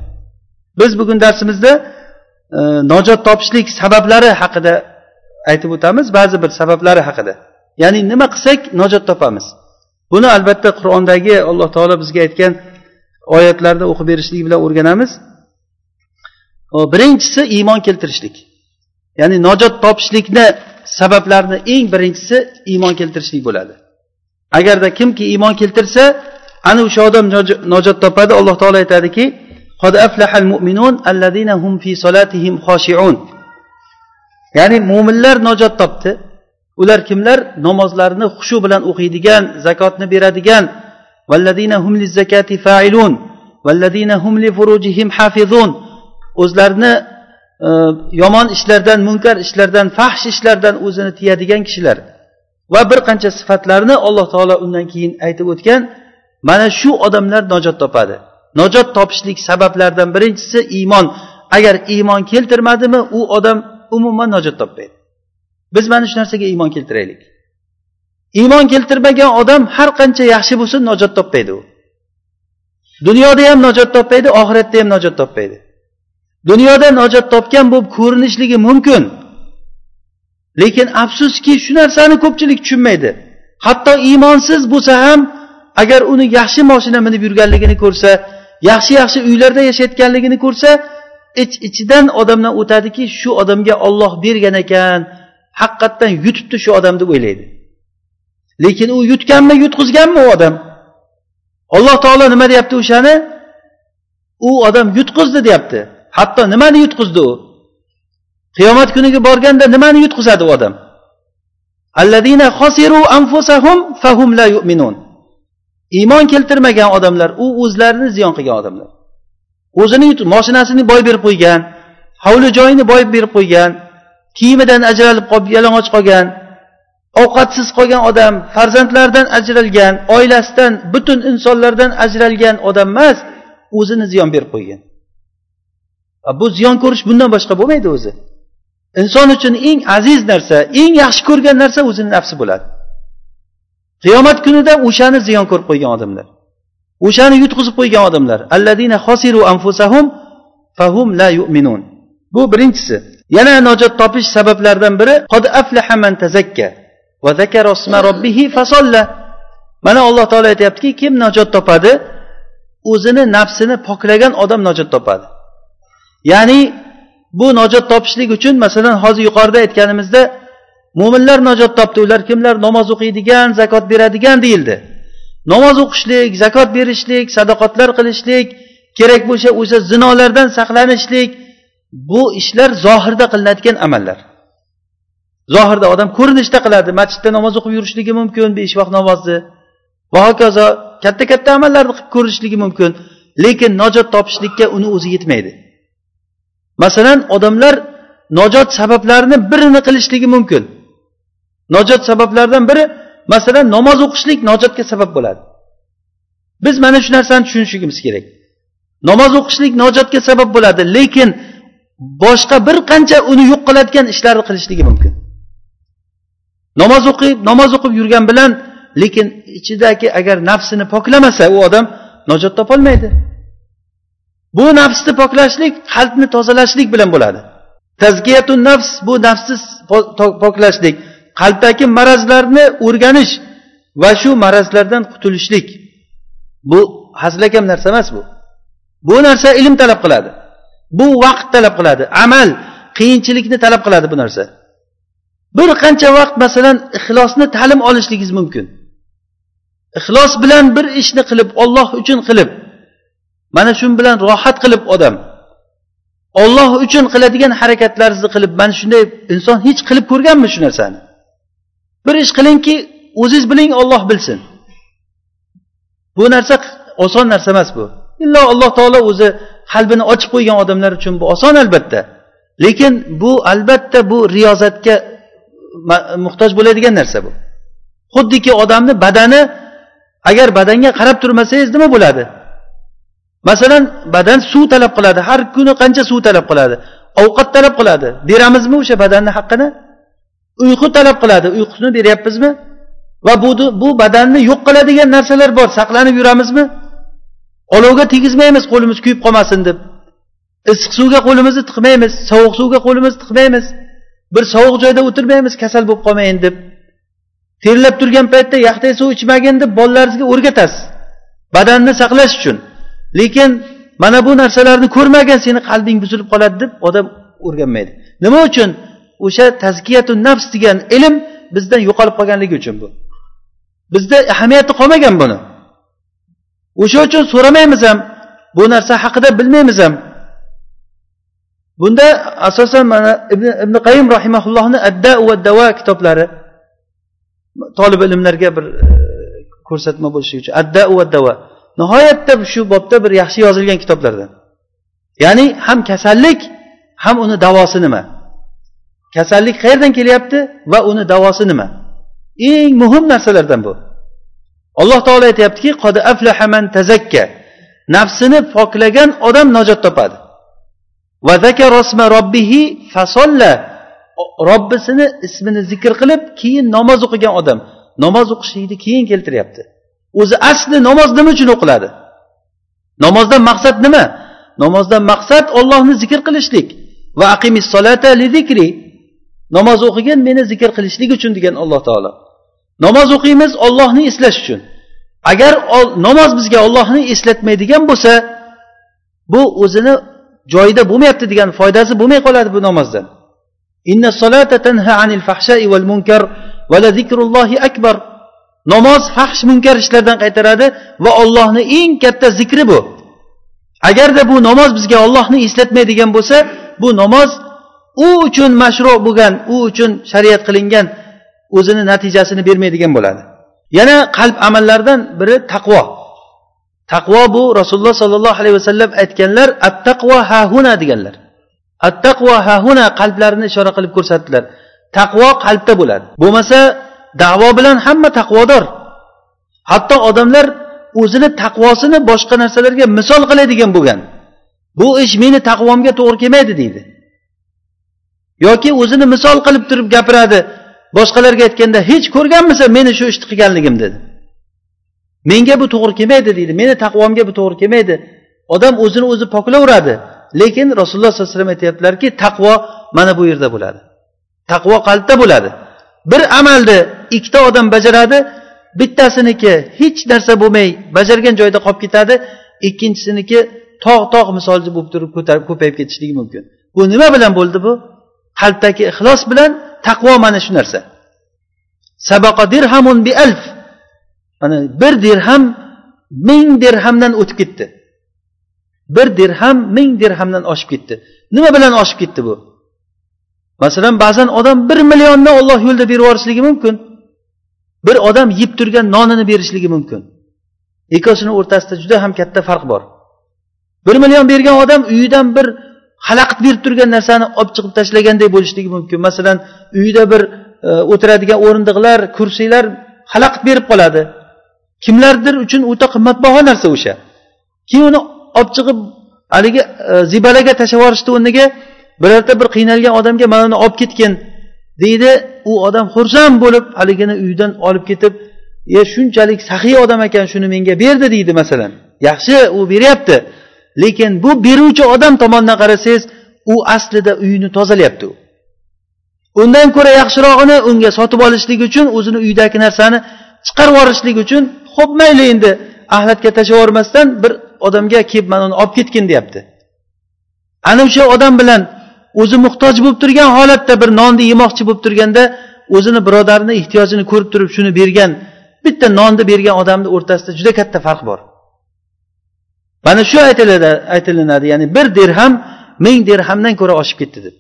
Biz bugun darsimizda e, najot topishlik sabablari haqida aytib o'tamiz ba'zi bir sabablari haqida. Ya'ni nima qilsak najot topamiz? Buni albatta qur'ondagi alloh taolo bizga aytgan oyatlarni o'qib berishlik bilan o'rganamiz. Birinchisi iymon keltirishlik. Ya'ni najot topishlikni sabablarini eng birinchisi iymon keltirishlik bo'ladi. Agarda kimki iymon keltirsa ana o'sha odam najot topadi alloh taolo aytadiki ya'ni mo'minlar najot topdi. Ular kimlar? Namozlarini xushu bilan o'qiydigan zakotni beradigan. O'zlarini e, yomon ishlardan munkar ishlardan fahsh ishlardan o'zini tiyadigan kishilar. Va bir qancha sifatlarni alloh taolo undan keyin aytib o'tgan mana shu odamlar najot topadi. Najot topishlik sabablaridan birinchisi iymon. Agar iymon keltirmadimi u odam umuman najot topmaydi. Biz mana shu narsaga iymon keltiraylik. Iymon keltirmagan odam har qancha yaxshi bo'lsin najot topmaydi u. Dunyoda ham najot topmaydi oxiratda ham najot topmaydi. Dunyoda najot topgan bo'lib ko'rinishligi mumkin. Lekin afsuski shu narsani ko'pchilik tushunmaydi. Hatto iymonsiz bo'lsa ham agar uni yaxshi moshina minib yurganligini ko'rsa yaxshi yaxshi uylarda yashayotganligini ko'rsa ich ichidan odamdan o'tadiki shu odamga olloh bergan ekan haqiqatdan yutibdi shu odam deb o'ylaydi. Lekin u yutganmi yutqizganmi u odam? Alloh taolo nima deyapti o'shani? U odam yutqizdi deyapti. Hatto nimani yutqizdi u? Qiyomat kuniga borganda nimani yutqizadi u odam? Alladina xosiru anfusahum fahum la yu'minun. Iymon keltirmagan odamlar u o'zlarini ziyon qilgan odamlar. O'zini moshinasini boy berib qo'ygan hovli joyini boy berib qo'ygan kiyimidan ajralib qolib yalang'och qolgan ovqatsiz qolgan odam farzandlaridan ajralgan oilasidan butun insonlardan ajralgan odam emas o'zini ziyon berib qo'ygan. Bu ziyon ko'rish bundan boshqa bo'lmaydi o'zi. Inson uchun eng aziz narsa eng yaxshi ko'rgan narsa o'zini nafsi bo'ladi. Qiyomat kunida o'shani ziyon ko'rib qo'ygan odamlar o'shani yutqizib qo'ygan odamlar alladina xosiru anfusahum fahum la yu'minun. Bu birinchisi. Yana najot topish sabablaridan biri qad aflaha man tazakka va zakara robbihi fasolla mana alloh taolo aytyaptiki kim najot topadi o'zini nafsini poklagan odam najot topadi. Ya'ni bu najot topishlik uchun masalan hozir yuqorida aytganimizda mo'minlar najot topdi ular kimlar? Namoz o'qiydigan zakot beradigan deyildi. Namoz o'qishlik zakot berishlik sadoqatlar qilishlik kerak bo'lsa o'sha zinolardan saqlanishlik bu ishlar zohirda qilinadigan amallar. Zohirda odam ko'rinishda qiladi masjidda namoz o'qib yurishligi mumkin besh vaqt namozni. Va hokazo katta katta amallarni qilib ko'rishligi mumkin. Lekin najot topishlikka uni o'zi yetmaydi. Masalan odamlar najot sabablarini birini qilishligi mumkin. Najot sabablaridan biri masalan namoz o'qishlik najotga sabab bo'ladi. Biz mana shu narsani tushunishligimiz kerak. Namoz o'qishlik najotga sabab bo'ladi lekin boshqa bir qancha uni yo'q qiladigan ishlarni qilishligi mumkin. Namoz o'qib namoz o'qib yurgan bilan lekin ichidagi agar nafsini poklamasa u odam najot topolmaydi. Bu nafsni poklashlik qalbni tozalashlik bilan bo'ladi. Tazkiyatun nafs bu nafsni poklashlik. Qalbdagi marazlarni o'rganish va shu marazlardan qutulishlik. Bu hazilakam narsa emas bu. Bu narsa ilm talab qiladi. Bu vaqt talab qiladi. Amal qiyinchilikni talab qiladi bu narsa. Bir qancha vaqt masalan ixlosni ta'lim olishligingiz mumkin. Ixlos bilan bir ishni qilib olloh uchun qilib mana shu bilan rohat qilib odam olloh uchun qiladigan harakatlaringizni qilib mana shunday inson hech qilib ko'rganmi shu narsani? Bir ish qilingki o'ziz biling olloh bilsin. Bu narsa oson narsa emas bu. Illo alloh taolo o'zi qalbini ochib qo'ygan odamlar uchun bu oson albatta. Lekin bu albatta bu riyozatga muhtoj bo'ladigan narsa bu. Xuddiki odamni badani agar badanga qarab turmasangiz nima bo'ladi? Masalan badan suv talab qiladi. Har kuni qancha suv talab qiladi? Ovqat talab qiladi. Beramizmi o'sha badanni haqqini? Uyqu talab qiladi. Uyqusini beryapmizmi? Va bu bu badanni yo'q qiladigan narsalar bor. Saqlanib yuramizmi? Olovga tegizmaymiz qo'limiz kuyib qolmasin deb. Issiq suvga qo'limizni tiqmaymiz sovuq suvga qo'limizni tiqmaymiz. Bir sovuq joyda o'tirmaymiz kasal bo'lib qolmayin deb. Terlab turgan paytda yaxday suv ichmagin deb bolalaringizga o'rgatasiz. Badanni saqlash uchun. Lekin mana bu narsalarni ko'rmagan seni qalbing buzilib qoladi deb odam o'rganmaydi. Nima uchun? O'sha tazkiyatu nafs degan ilm bizdan yo'qolib qolganligi uchun bu. Bizda ahamiyati qolmagan buni. O'sha uchun so'ramaymiz ham bu narsa haqida bilmaymiz ham. Bunda asosan mana ibn, ibn qayim rahimaullohni adda va davo kitoblari tolib ilmlarga bir e, ko'rsatma bo'lishi uchun. Adda va davo nihoyatda shu bobda bir yaxshi yozilgan kitoblardan. Ya'ni ham kasallik ham uni davosi nima? Kasallik qayerdan kelyapti va uni davosi nima? Eng muhim narsalardan bu. Alloh taolo aytyaptiki nafsini poklagan odam najot topadi. Robbisini ismini zikr qilib keyin namoz o'qigan odam. Namoz o'qishlikni keyin keltiryapti. O'zi asli namoz nima uchun o'qiladi? Namozdan maqsad nima? Namozdan maqsad ollohni zikr qilishlik va aqimis solata li zikri. Namoz o'qigin meni zikr qilishlik uchun degan alloh taolo. Namoz o'qiymiz ollohni eslash uchun. Agar namoz bizga ollohni eslatmaydigan bo'lsa bu o'zini joyida bo'lmayapti degan foydasi bo'lmay qoladi bu namozdan. Inna solata tanha anil fahshai val munkar va la zikrullohi akbar. Namoz fahsh munkar ishlardan qaytaradi va ollohni eng katta zikri bu. Agarda bu namoz bizga ollohni eslatmaydigan bo'lsa bu namoz u uchun mashru bo'lgan u uchun shariat qilingan o'zini natijasini bermaydigan bo'ladi. Yana qalb amallaridan biri taqvo. Taqvo bu rasululloh sollallohu alayhi vasallam aytganlar at taqvo hahuna deganlar. At taqvo hahuna qalblarini ishora qilib ko'rsatdilar. Taqvo qalbda bo'ladi. Bo'lmasa davo bilan hamma taqvodor. Hatto odamlar o'zini taqvosini boshqa narsalarga misol qiladigan bo'lgan. Bu ish meni taqvomga to'g'ri kelmaydi deydi. Yoki o'zini misol qilib turib gapiradi boshqalarga aytganda hech ko'rganmisan meni shu ishni qilganligim dedi. Menga bu to'g'ri kelmaydi deydi. Meni taqvomga bu to'g'ri kelmaydi. Odam o'zini o'zi poklayveradi lekin rasululloh sollallohu alayhi vasallam aytyaptilarki taqvo mana bu yerda bo'ladi. Taqvo qalbda bo'ladi. Bir amalni ikkita odam bajaradi. Bittasiniki hech narsa bo'lmay bajargan joyida qolib ketadi. Ikkinchisiniki tog' tog' misolchi bo'lib turib ko'payib ketishligi mumkin. Bu nima bilan bo'ldi bu? Qalbdagi ixlos bilan taqvo mana shu narsa. Sabaqa dirhamun bi alf. Mana bir dirham ming dirhamdan o'tib ketdi. Bir dirham ming dirhamdan oshib ketdi. Nima bilan oshib ketdi bu? Masalan ba'zan odam bir millionni olloh yo'lida berib yuborishligi mumkin. Bir odam yeb turgan nonini berishligi mumkin. Ikkovsini o'rtasida juda ham katta farq bor. Bir million bergan odam uyidan bir xalaqit berib turgan narsani olib chiqib tashlaganday bo'lishligi mumkin. Masalan uyida bir e, o'tiradigan o'rindiqlar kursilar xalaqit berib qoladi. Kimlardir uchun o'ta qimmatbaho narsa o'sha. Keyin uni olib chiqib haligi e, zibalaga tashlab yuborishni o'rniga birorta bir qiynalgan odamga mana buni olib ketgin deydi u odam xursand bo'lib haligini uydan olib ketib e shunchalik saxiy odam ekan shuni menga berdi deydi masalan. Yaxshi u beryapti lekin bu beruvchi odam tomonidan qarasangiz u aslida uyini tozalayapti u. Undan ko'ra yaxshirog'ini unga sotib olishlik uchun o'zini uyidagi narsani chiqarib yuborishlik uchun ho'p mayli endi axlatga tashlab yubormasdan bir odamga kelib mana uni olib ketgin deyapti. Ana o'sha odam bilan o'zi muhtoj bo'lib turgan holatda bir nonni yemoqchi bo'lib turganda o'zini birodarini ehtiyojini ko'rib turib shuni bergan bitta nonni bergan odamni o'rtasida juda katta farq bor. Mana shu aytilinadi ya'ni bir dirham ming dirhamdan ko'ra oshib ketdi deb.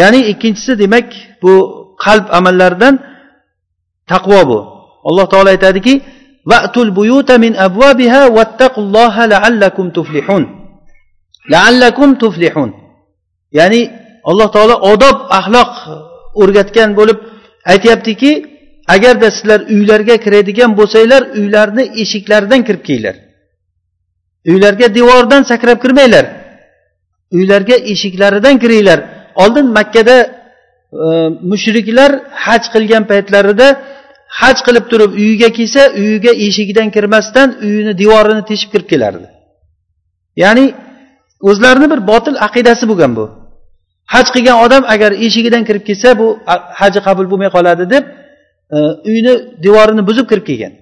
Ya'ni ikkinchisi demak bu qalb amallaridan taqvo bu. Alloh taolo aytadiki va'tul buyuta min abvabiha vattaqulloha laallakum tuflihun. Laallakum tuflihun. Ya'ni alloh taolo odob axloq o'rgatgan bo'lib aytyaptiki agarda sizlar uylarga kiradigan bo'lsanglar uylarni eshiklaridan kirib kelinglar uylarga devordan sakrab kirmanglar. Uylarga eshiklaridan kiringlar. Oldin makkada e, mushriklar haj qilgan paytlarida haj qilib turib uyiga kelsa uyiga eshigidan kirmasdan uyini devorini teshib kirib kelardi. Ya'ni o'zlarini bir botil aqidasi bo'lgan bu. Haj qilgan odam agar eshigidan kirib kelsa bu haji qabul bo'lmay qoladi deb e, uyni devorini buzib kirib kelgan.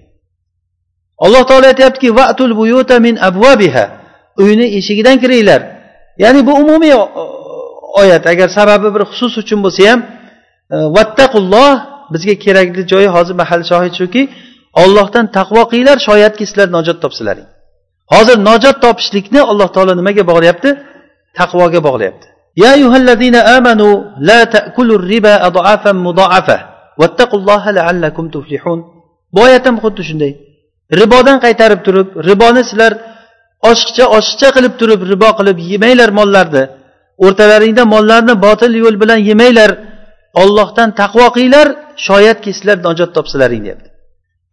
Alloh taolo aytyaptiki vatul buyuta min abvabiha uyni eshigidan kiringlar. Ya'ni bu umumiy e, oyat. Agar sababi bir xusus uchun bo'lsa ham e, vattaqulloh bizga kerakli joyi hozir mahal shohid shuki ollohdan taqvo qilinglar shoyatki sizlar najot topsizlaring hozir najot topishlikni alloh taolo nimaga bog'layapti? Taqvoga bog'layapti. يا أيها الذين آمنوا لا تأكلوا الربا أضعافا مضاعفة واتقوا الله لعلكم تفلحون bu oyat ham xuddi shunday ribodan qaytarib turib riboni sizlar oshiqcha oshiqcha qilib turib ribo qilib yemanglar mollarni o'rtalaringda mollarni botil yo'l bilan yemanglar ollohdan taqvo qilinglar shoyatki sizlar najot topsalaring deyapti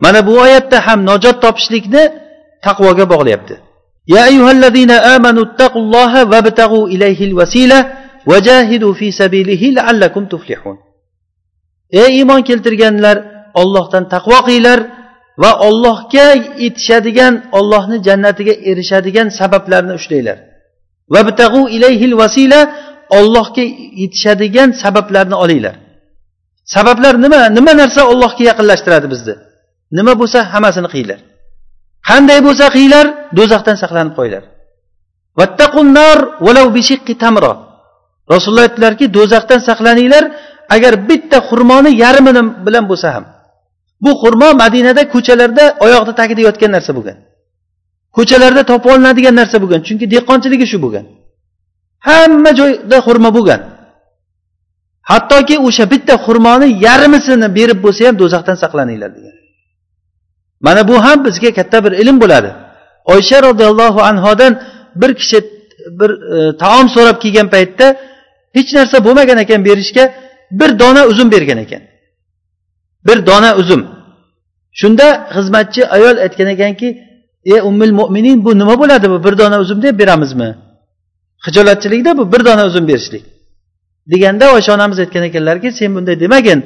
mana bu oyatda ham najot topishlikni taqvoga bog'layapti يا أيها الذين آمنوا اتقوا الله وابتغوا إليه الوسيلة وجاهدوا في سبيله لعلكم تفلحون ey iymon keltirganlar ollohdan taqvo qilinglar va ollohga yetishadigan ollohni jannatiga erishadigan sabablarni ushlanglar ilayhil vasila ollohga yetishadigan sabablarni olinglar sabablar nima nima narsa ollohga yaqinlashtiradi bizni nima bo'lsa hammasini qilinglar qanday bo'lsa qilinglar do'zaxdan saqlanib qo'yinglar rasululloh aytdilarki do'zaxdan saqlaninglar agar bitta xurmoni yarmini bilan bo'lsa ham. Bu xurmo madinada ko'chalarda oyoqni tagida yotgan narsa bo'lgan. Ko'chalarda topib olinadigan narsa bo'lgan chunki dehqonchiligi shu bo'lgan. Hamma joyda xurmo bo'lgan. Hattoki o'sha bitta xurmoni yarmisini berib bo'lsa ham do'zaxdan saqlaninglar degan. Mana bu ham bizga katta bir ilm bo'ladi. Oysha roziyallohu anhodan bir kishi bir e, taom so'rab kelgan paytda hech narsa bo'lmagan ekan berishga bir dona uzum bergan ekan. Bir dona uzum. Shunda xizmatchi ayol aytgan ekanki ey ummil mo'minin bu nima bo'ladi? Bu bir dona uzum deb beramizmi? Hijolatchilikda bu bir dona uzum berishlik. Deganda oysha onamiz aytgan ekanlarki sen bunday demagin.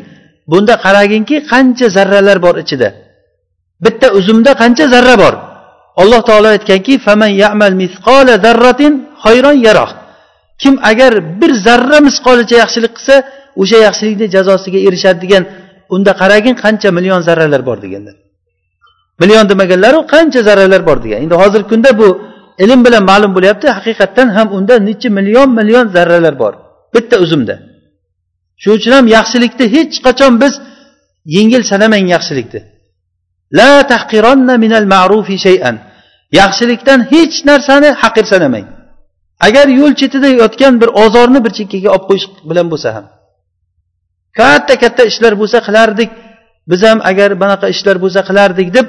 Bunda qaraginki qancha zarralar bor ichida. Bitta uzumda qancha zarra bor? Alloh taolo aytganki kim agar bir zarra misqolicha yaxshilik qilsa o'sha yaxshilikni jazosiga erishadi degan unda qaragin qancha million zarralar bor deganlar. Million demaganlaru qancha zarralar bor degan. Endi hozirgi kunda bu ilm bilan ma'lum bo'lyapti haqiqatdan ham unda necha million million zarralar bor bitta uzumda. Shuning uchun ham yaxshilikni hech qachon biz yengil sanamang yaxshilikni. La tahqironna minal ma'rufi shay'an. Yaxshilikdan hech narsani haqir sanamang agar yo'l chetida yotgan bir ozorni bir chekkaga olib qo'yish bilan bo'lsa ham. Katta katta ishlar bo'lsa qilardik. Biz ham agar bunaqa ishlar bo'lsa qilardik deb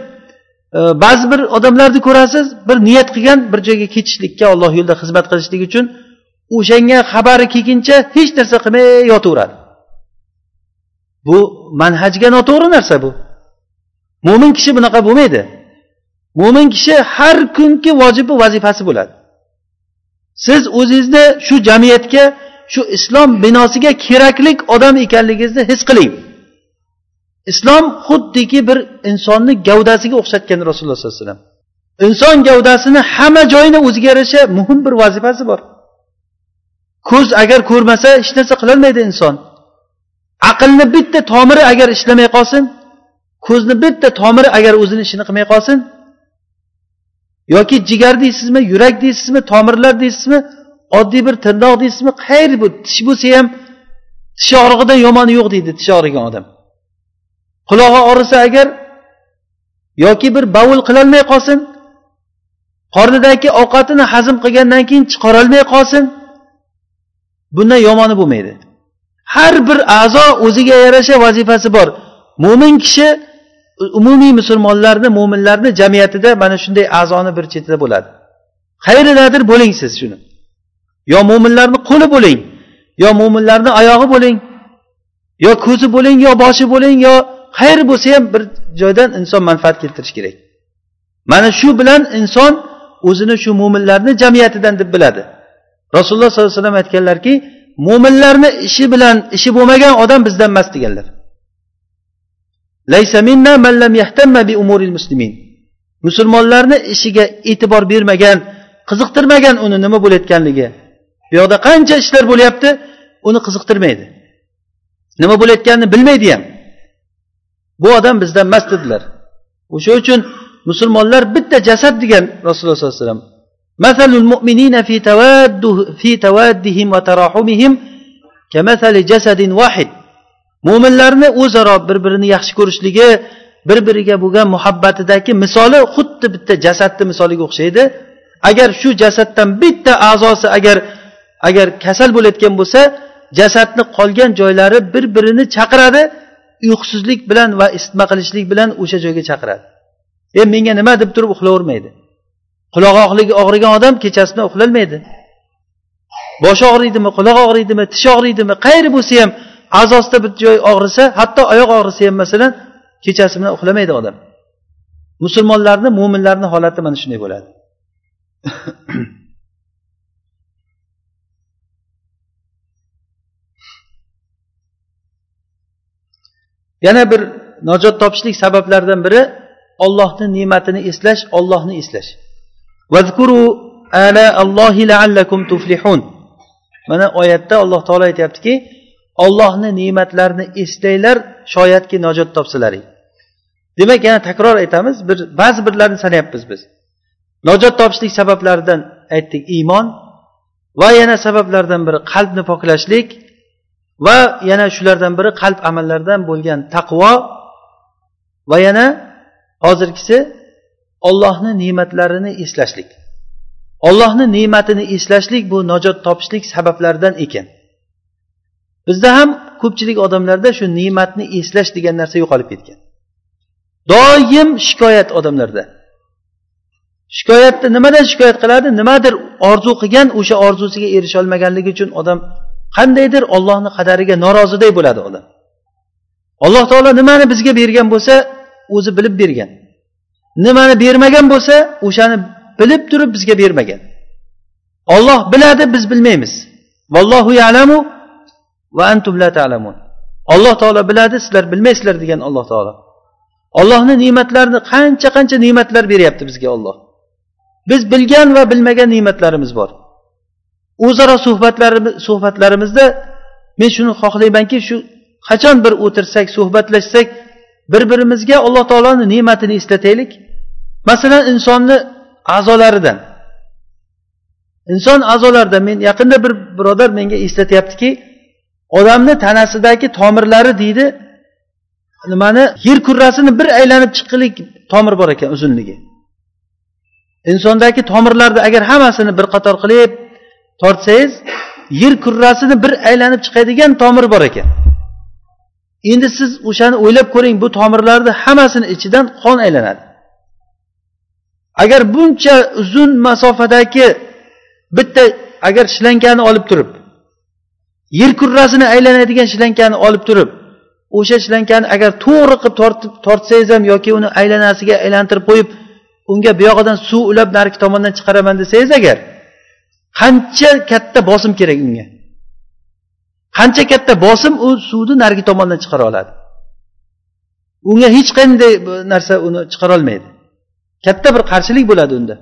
e, ba'zi bir odamlarni ko'rasiz bir niyat qilgan bir joyga ketishlikka olloh yo'lida xizmat qilishlik uchun o'shanga xabari kelguncha hech narsa qilmay yotaveradi. Bu manhajga noto'g'ri narsa bu. Mo'min kishi bunaqa bo'lmaydi. Mo'min kishi har kungi vojibi vazifasi bo'ladi. Siz o'zingizni shu jamiyatga shu islom binosiga keraklik odam ekanligingizni his qiling. Islom xuddiki bir insonni gavdasiga o'xshatgan rasululloh sollallohu alayhi vasallam. Inson gavdasini hamma joyini o'ziga yarasha muhim bir vazifasi bor. Ko'z agar ko'rmasa hech narsa qilolmaydi inson. Aqlni bitta tomiri agar ishlamay qolsin ko'zni bitta tomiri agar o'zini ishini qilmay qolsin yoki jigar deysizmi yurak deysizmi tomirlar deysizmi oddiy bir tirnoq deysizmi qayeri bu tish bo'lsa ham tish og'rig'idan yomoni yo'q deydi tish og'rigan odam. Qulog'i og'risa agar yoki bir bavul qilolmay qolsin qornidagi ovqatini hazm qilgandan keyin chiqarolmay qolsin bundan yomoni bo'lmaydi. Har bir a'zo o'ziga yarasha vazifasi bor. Mo'min kishi umumiy musulmonlarni mo'minlarni jamiyatida mana shunday a'zoni bir chetida bo'ladi. Qayeridadir bo'ling siz shuni. Yo mo'minlarni qo'li bo'ling yo mo'minlarni oyog'i bo'ling yo ko'zi bo'ling yo boshi bo'ling yo xayr bo'lsa ham bir joydan inson manfaat keltirishi kerak. Mana shu bilan inson o'zini shu mo'minlarni jamiyatidan deb biladi. Rasululloh sollallohu alayhi vasallam aytganlarki mo'minlarni ishi bilan ishi bo'lmagan odam bizdan emas deganlar. musulmonlarni ishiga e'tibor bermagan qiziqtirmagan uni nima bo'layotganligi bu yoqda qancha ishlar bo'lyapti uni qiziqtirmaydi nima bo'layotganini bilmaydi ham bu odam bizdan emas dedilar o'sha uchun musulmonlar bitta jasad degan rasululloh sollallohu alayhi vasallam مثل المؤمنين في تواده في توادهم وتراحمهم كمثل جسد واحد mo'minlarni o'zaro bir birini yaxshi ko'rishligi bir biriga bo'lgan muhabbatidagi misoli xuddi bitta jasadni misoliga o'xshaydi. Agar shu jasaddan bitta a'zosi agar agar kasal bo'layotgan bo'lsa jasadni qolgan joylari bir birini chaqiradi uyqusizlik bilan va isitma qilishlik bilan o'sha joyga chaqiradi. E menga nima deb turib uxlayvermaydi qulog'i og'rigan odam kechasini uxlolmaydi boshi og'riydimi quloq og'riydimi tish og'riydimi qayeri bo'lsa ham a'zosida bir joy og'risa hatto oyoq og'risa ham masalan kechasi bilan uxlamaydi odam. Musulmonlarni mo'minlarni holati mana shunday bo'ladi. Yana bir najot topishlik sabablaridan biri ollohni ne'matini eslash ollohni eslash. Mana oyatda alloh taolo aytyaptiki ollohni ne'matlarini eslanglar shoyatki najot topsalaring demak yana takror aytamiz bir ba'zi birlarini sanayapmiz biz. Najot topishlik sabablaridan aytdik iymon va yana sabablardan biri qalbni poklashlik va yana shulardan biri qalb amallaridan bo'lgan taqvo va yana hozirgisi ollohni ne'matlarini eslashlik. Ollohni ne'matini eslashlik bu najot topishlik sabablaridan ekan. Bizda ham ko'pchilik odamlarda shu ne'matni eslash degan narsa yo'qolib ketgan. Doim shikoyat odamlarda. Shikoyatni nimadan shikoyat qiladi? Nimadir orzu qilgan o'sha orzusiga erisholmaganligi uchun odam qandaydir ollohni qadariga noroziday bo'ladi odam. Alloh taolo nimani bizga bergan bo'lsa o'zi bilib bergan. Nimani bermagan bo'lsa o'shani bilib turib bizga bermagan. Olloh biladi biz bilmaymiz. Vallohu yalamu va antum la ta'lamun. Alloh taolo biladi sizlar bilmaysizlar degan alloh taolo. Ollohni ne'matlarini qancha qancha ne'matlar beryapti bizga olloh biz bilgan va bilmagan ne'matlarimiz bor. O'zaro suhbatlarimiz suhbatlarimizda men shuni xohlaymanki shu qachon bir o'tirsak suhbatlashsak bir birimizga alloh taoloni ne'matini eslataylik. Masalan insonni a'zolaridan. Inson a'zolaridan men yaqinda bir birodar menga eslatyaptiki odamni tanasidagi tomirlari deydi nimani yer kurrasini bir aylanib chiqqilik tomir bor ekan uzunligi. Insondagi tomirlarni agar hammasini bir qator qilib tortsangiz yer kurrasini bir aylanib chiqadigan tomir bor ekan. Endi siz o'shani o'ylab ko'ring bu tomirlarni hammasini ichidan qon aylanadi. Agar buncha uzun masofadagi bitta agar shlankani olib turib yer kurrasini aylanadigan shlankani olib turib o'sha shlankani agar to'g'ri qilib tortib tortsangiz ham yoki uni aylanasiga aylantirib qo'yib unga buyog'idan suv ulab narigi tomondan chiqaraman desangiz agar qancha katta bosim kerak unga? Qancha katta bosim u suvni narigi tomondan chiqara oladi? Unga hech qanday narsa uni chiqarolmaydi katta bir qarshilik bo'ladi unda.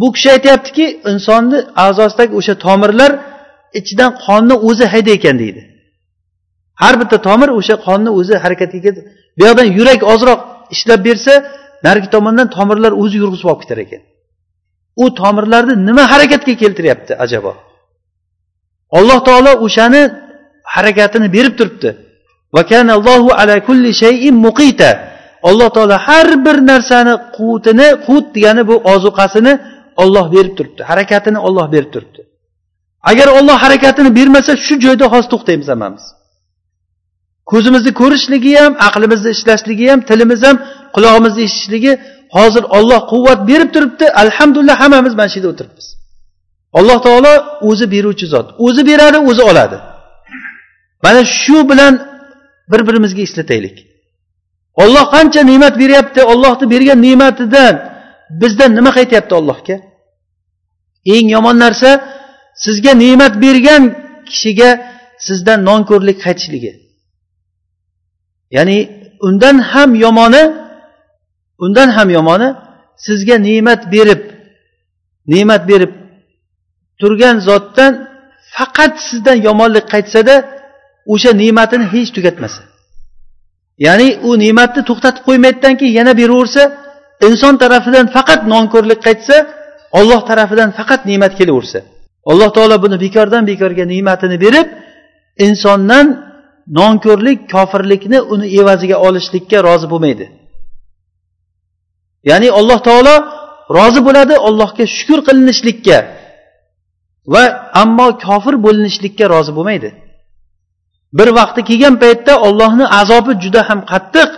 Bu kishi aytyaptiki insonni a'zosidagi o'sha tomirlar ichidan qonni o'zi haydaykan deydi. Har bitta tomir o'sha qonni o'zi harakatga kelib bu yoqdan yurak ozroq ishlab bersa narigi tomondan tomirlar o'zi yurg'izib olib ketar ekan. U tomirlarni nima harakatga keltiryapti ajabo? Alloh taolo o'shani harakatini berib turibdi. Alloh taolo har bir narsani quvutini quvut degani bu ozuqasini olloh berib turibdi harakatini olloh berib turibdi. Agar olloh harakatini bermasa shu joyda hozir to'xtaymiz hammamiz. Ko'zimizni ko'rishligi ham aqlimizni ishlashligi ham tilimiz ham qulog'imizni eshitishligi hozir olloh quvvat berib turibdi. Alhamdulillah hammamiz mana shu yerda o'tiribmiz. Alloh taolo o'zi beruvchi zot. O'zi beradi o'zi oladi. Mana shu bilan bir birimizga eslataylik olloh qancha ne'mat beryapti ollohni bergan ne'matidan bizdan nima qaytyapti allohga? Eng yomon narsa sizga ne'mat bergan kishiga sizdan nonko'rlik qaytishligi. Ya'ni undan ham yomoni undan ham yomoni sizga ne'mat berib ne'mat berib turgan zotdan faqat sizdan yomonlik qaytsada o'sha ne'matini hech tugatmasa. Ya'ni u ne'matni to'xtatib qo'ymaydidan keyin yana beraversa inson tarafidan faqat nonko'rlik qaytsa olloh tarafidan faqat ne'mat kelaversa. Alloh taolo buni bekordan bekorga ne'matini berib insondan nonko'rlik kofirlikni uni evaziga olishlikka rozi bo'lmaydi. Ya'ni alloh taolo rozi bo'ladi allohga shukur qilinishlikka va ammo kofir bo'linishlikka rozi bo'lmaydi. Bir vaqti kelgan paytda ollohni azobi juda ham qattiq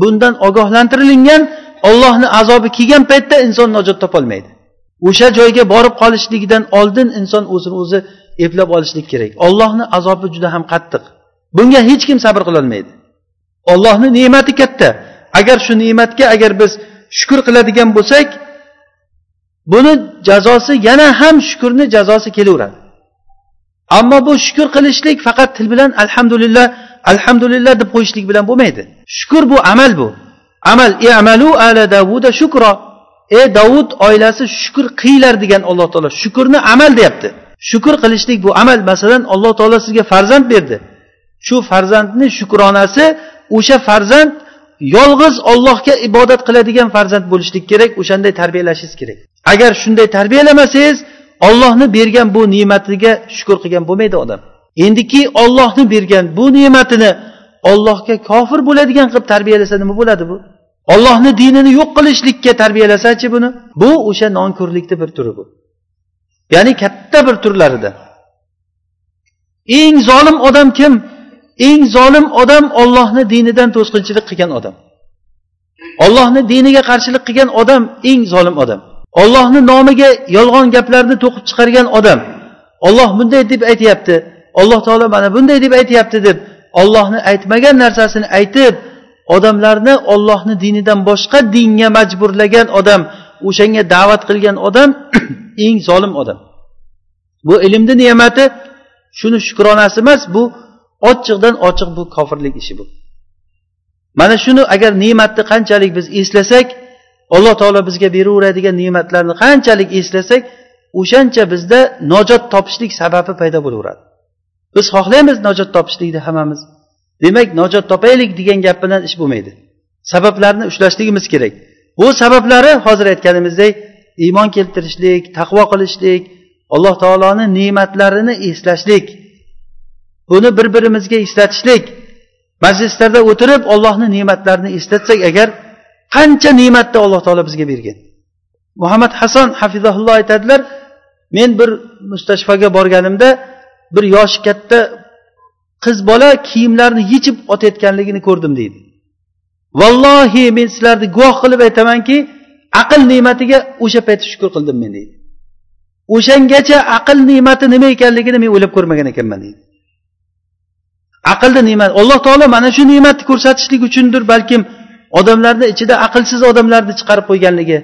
bundan ogohlantirilingan ollohni azobi kelgan paytda inson najot topolmaydi. O'sha joyga borib qolishligidan oldin inson o'zini o'zi eplab olishlik kerak. Ollohni azobi juda ham qattiq. Bunga hech kim sabr qilolmaydi. Ollohni ne'mati katta. Agar shu ne'matga agar biz shukur qiladigan bo'lsak buni jazosi yana ham shukurni jazosi kelaveradi. Ammo bu shukur qilishlik faqat til bilan alhamdulillah alhamdulillah deb qo'yishlik bilan bo'lmaydi. Shukur bu amal bu. Amal i'malu ala davuda shukro ey davud oilasi shukur qilinglar degan alloh taolo shukurni amal deyapti. Shukur qilishlik bu amal masalan alloh taolo sizga farzand berdi. Shu farzandni shukronasi o'sha farzand yolg'iz ollohga ibodat qiladigan farzand bo'lishlik kerak o'shanday tarbiyalashingiz kerak. Agar shunday tarbiyalamasangiz ollohni bergan bu ne'matiga shukur qilgan bo'lmaydi odam. Endiki ollohni bergan bu ne'matini ollohga kofir bo'ladigan qilib tarbiyalasa nima bo'ladi bu? Ollohni dinini yo'q qilishlikka tarbiyalasachi buni? Bu o'sha nonko'rlikni bir turi bu. Ya'ni katta bir turlarida. Eng zolim odam kim? Eng zolim odam ollohni dinidan to'sqinchilik qilgan odam. Ollohni diniga qarshilik qilgan odam eng zolim odam. Ollohni nomiga yolg'on gaplarni to'qib chiqargan odam. Olloh bunday deb aytyapti. Alloh taolo mana bunday deb aytyapti deb ollohni aytmagan narsasini aytib odamlarni ollohni dinidan boshqa dinga majburlagan odam o'shanga da'vat qilgan odam eng zolim odam. Bu ilmni ne'mati shuni shukronasi emas bu ochiqdan ochiq bu kofirlik ishi bu. Mana shuni agar ne'matni qanchalik biz eslasak alloh taolo bizga beraveradigan ne'matlarni qanchalik eslasak o'shancha bizda nojot topishlik sababi paydo bo'laveradi. Biz xohlaymiz najot topishlikni hammamiz. Demak najot topaylik degan gap bilan ish bo'lmaydi. Sabablarni ushlashligimiz kerak. Bu sabablari hozir aytganimizdek iymon keltirishlik taqvo qilishlik alloh taoloni ne'matlarini eslashlik buni bir birimizga eslatishlik majlislarda o'tirib ollohni ne'matlarini eslatsak agar qancha ne'matni alloh taolo bizga bergan. Muhammad hasan hafizahulloh aytadilar men bir mustashfoga borganimda bir yoshi katta qiz bola kiyimlarini yechib otayotganligini ko'rdim deydi. Vallohi men sizlarni guvoh qilib aytamanki aql ne'matiga o'sha payt shukur qildim men deydi. O'shangacha aql ne'mati nima ekanligini men o'ylab ko'rmagan ekanman deydi. Aqlni ne'mat alloh taolo mana shu ne'matni ko'rsatishlik uchundir balkim odamlarni ichida aqlsiz odamlarni chiqarib qo'yganligi.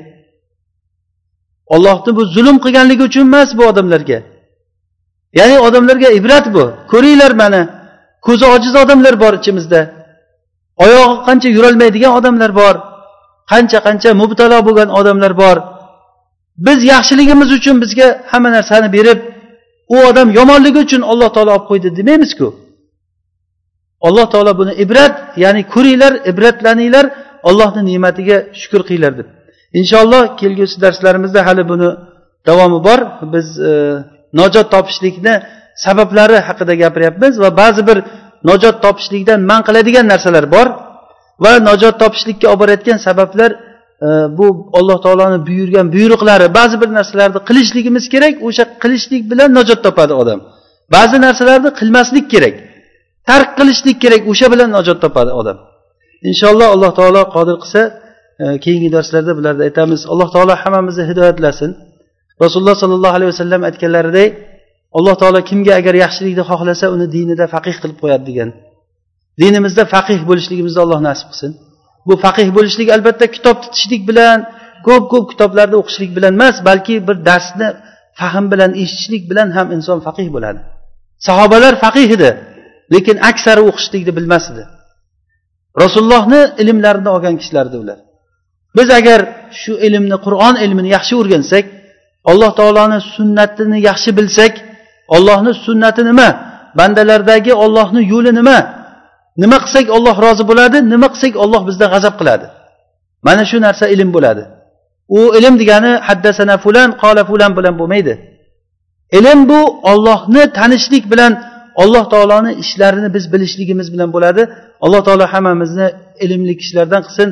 Ollohni bu zulm qilganligi uchun emas bu odamlarga. Ya'ni odamlarga ibrat bu. Ko'ringlar mana ko'zi ojiz odamlar bor ichimizda. Oyog'i qancha yurolmaydigan odamlar bor. Qancha qancha mubtalo bo'lgan odamlar bor. Biz yaxshiligimiz uchun bizga hamma narsani berib u odam yomonligi uchun alloh taolo olib qo'ydi demaymizku. Alloh taolo buni ibrat ya'ni ko'ringlar ibratlaninglar ollohni ne'matiga shukur qilinglar deb. Inshaalloh kelgusi darslarimizda hali buni davomi bor. Biz e, najot topishlikni sabablari haqida gapiryapmiz va ba'zi bir najot topishlikdan man qiladigan narsalar bor va najot topishlikka olib borayotgan sabablar e, bu alloh taoloni buyurgan buyruqlari ba'zi bir narsalarni qilishligimiz kerak o'sha qilishlik bilan najot topadi odam. Ba'zi narsalarni qilmaslik kerak tark qilishlik kerak o'sha bilan najot topadi odam. Inshaalloh alloh taolo qodir qilsa e, keyingi darslarda bularni aytamiz. Alloh taolo hammamizni hidoyatlasin. Rasululloh sollallohu alayhi vasallam aytganlaridek alloh taolo kimga agar yaxshilikni xohlasa uni dinida faqih qilib qo'yadi degan. Dinimizda faqih bo'lishligimizni alloh nasib qilsin. Bu faqih bo'lishlik albatta kitob tutishlik bilan ko'p ko'p kitoblarni o'qishlik bilan emas balki bir darsni fahm bilan eshitishlik bilan ham inson faqih bo'ladi. Sahobalar faqih edi lekin aksari o'qishlikni bilmas edi. Rasulullohni ilmlarini olgan kishilar edi ular. Biz agar shu ilmni qur'on ilmini yaxshi o'rgansak alloh taoloni sunnatini yaxshi bilsak ollohni sunnati nima? Bandalardagi ollohni yo'li nima? Nima qilsak olloh rozi bo'ladi nima qilsak olloh bizdan g'azab qiladi? Mana shu narsa ilm bo'ladi. U ilm degani haddasana fulan qola fulan bilan bo'lmaydi. Ilm bu ollohni tanishlik bilan alloh taoloni ishlarini biz bilishligimiz bilan bo'ladi. Alloh taolo hammamizni ilmli kishilardan qilsin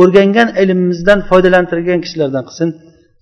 o'rgangan ilmimizdan foydalantirgan kishilardan qilsin.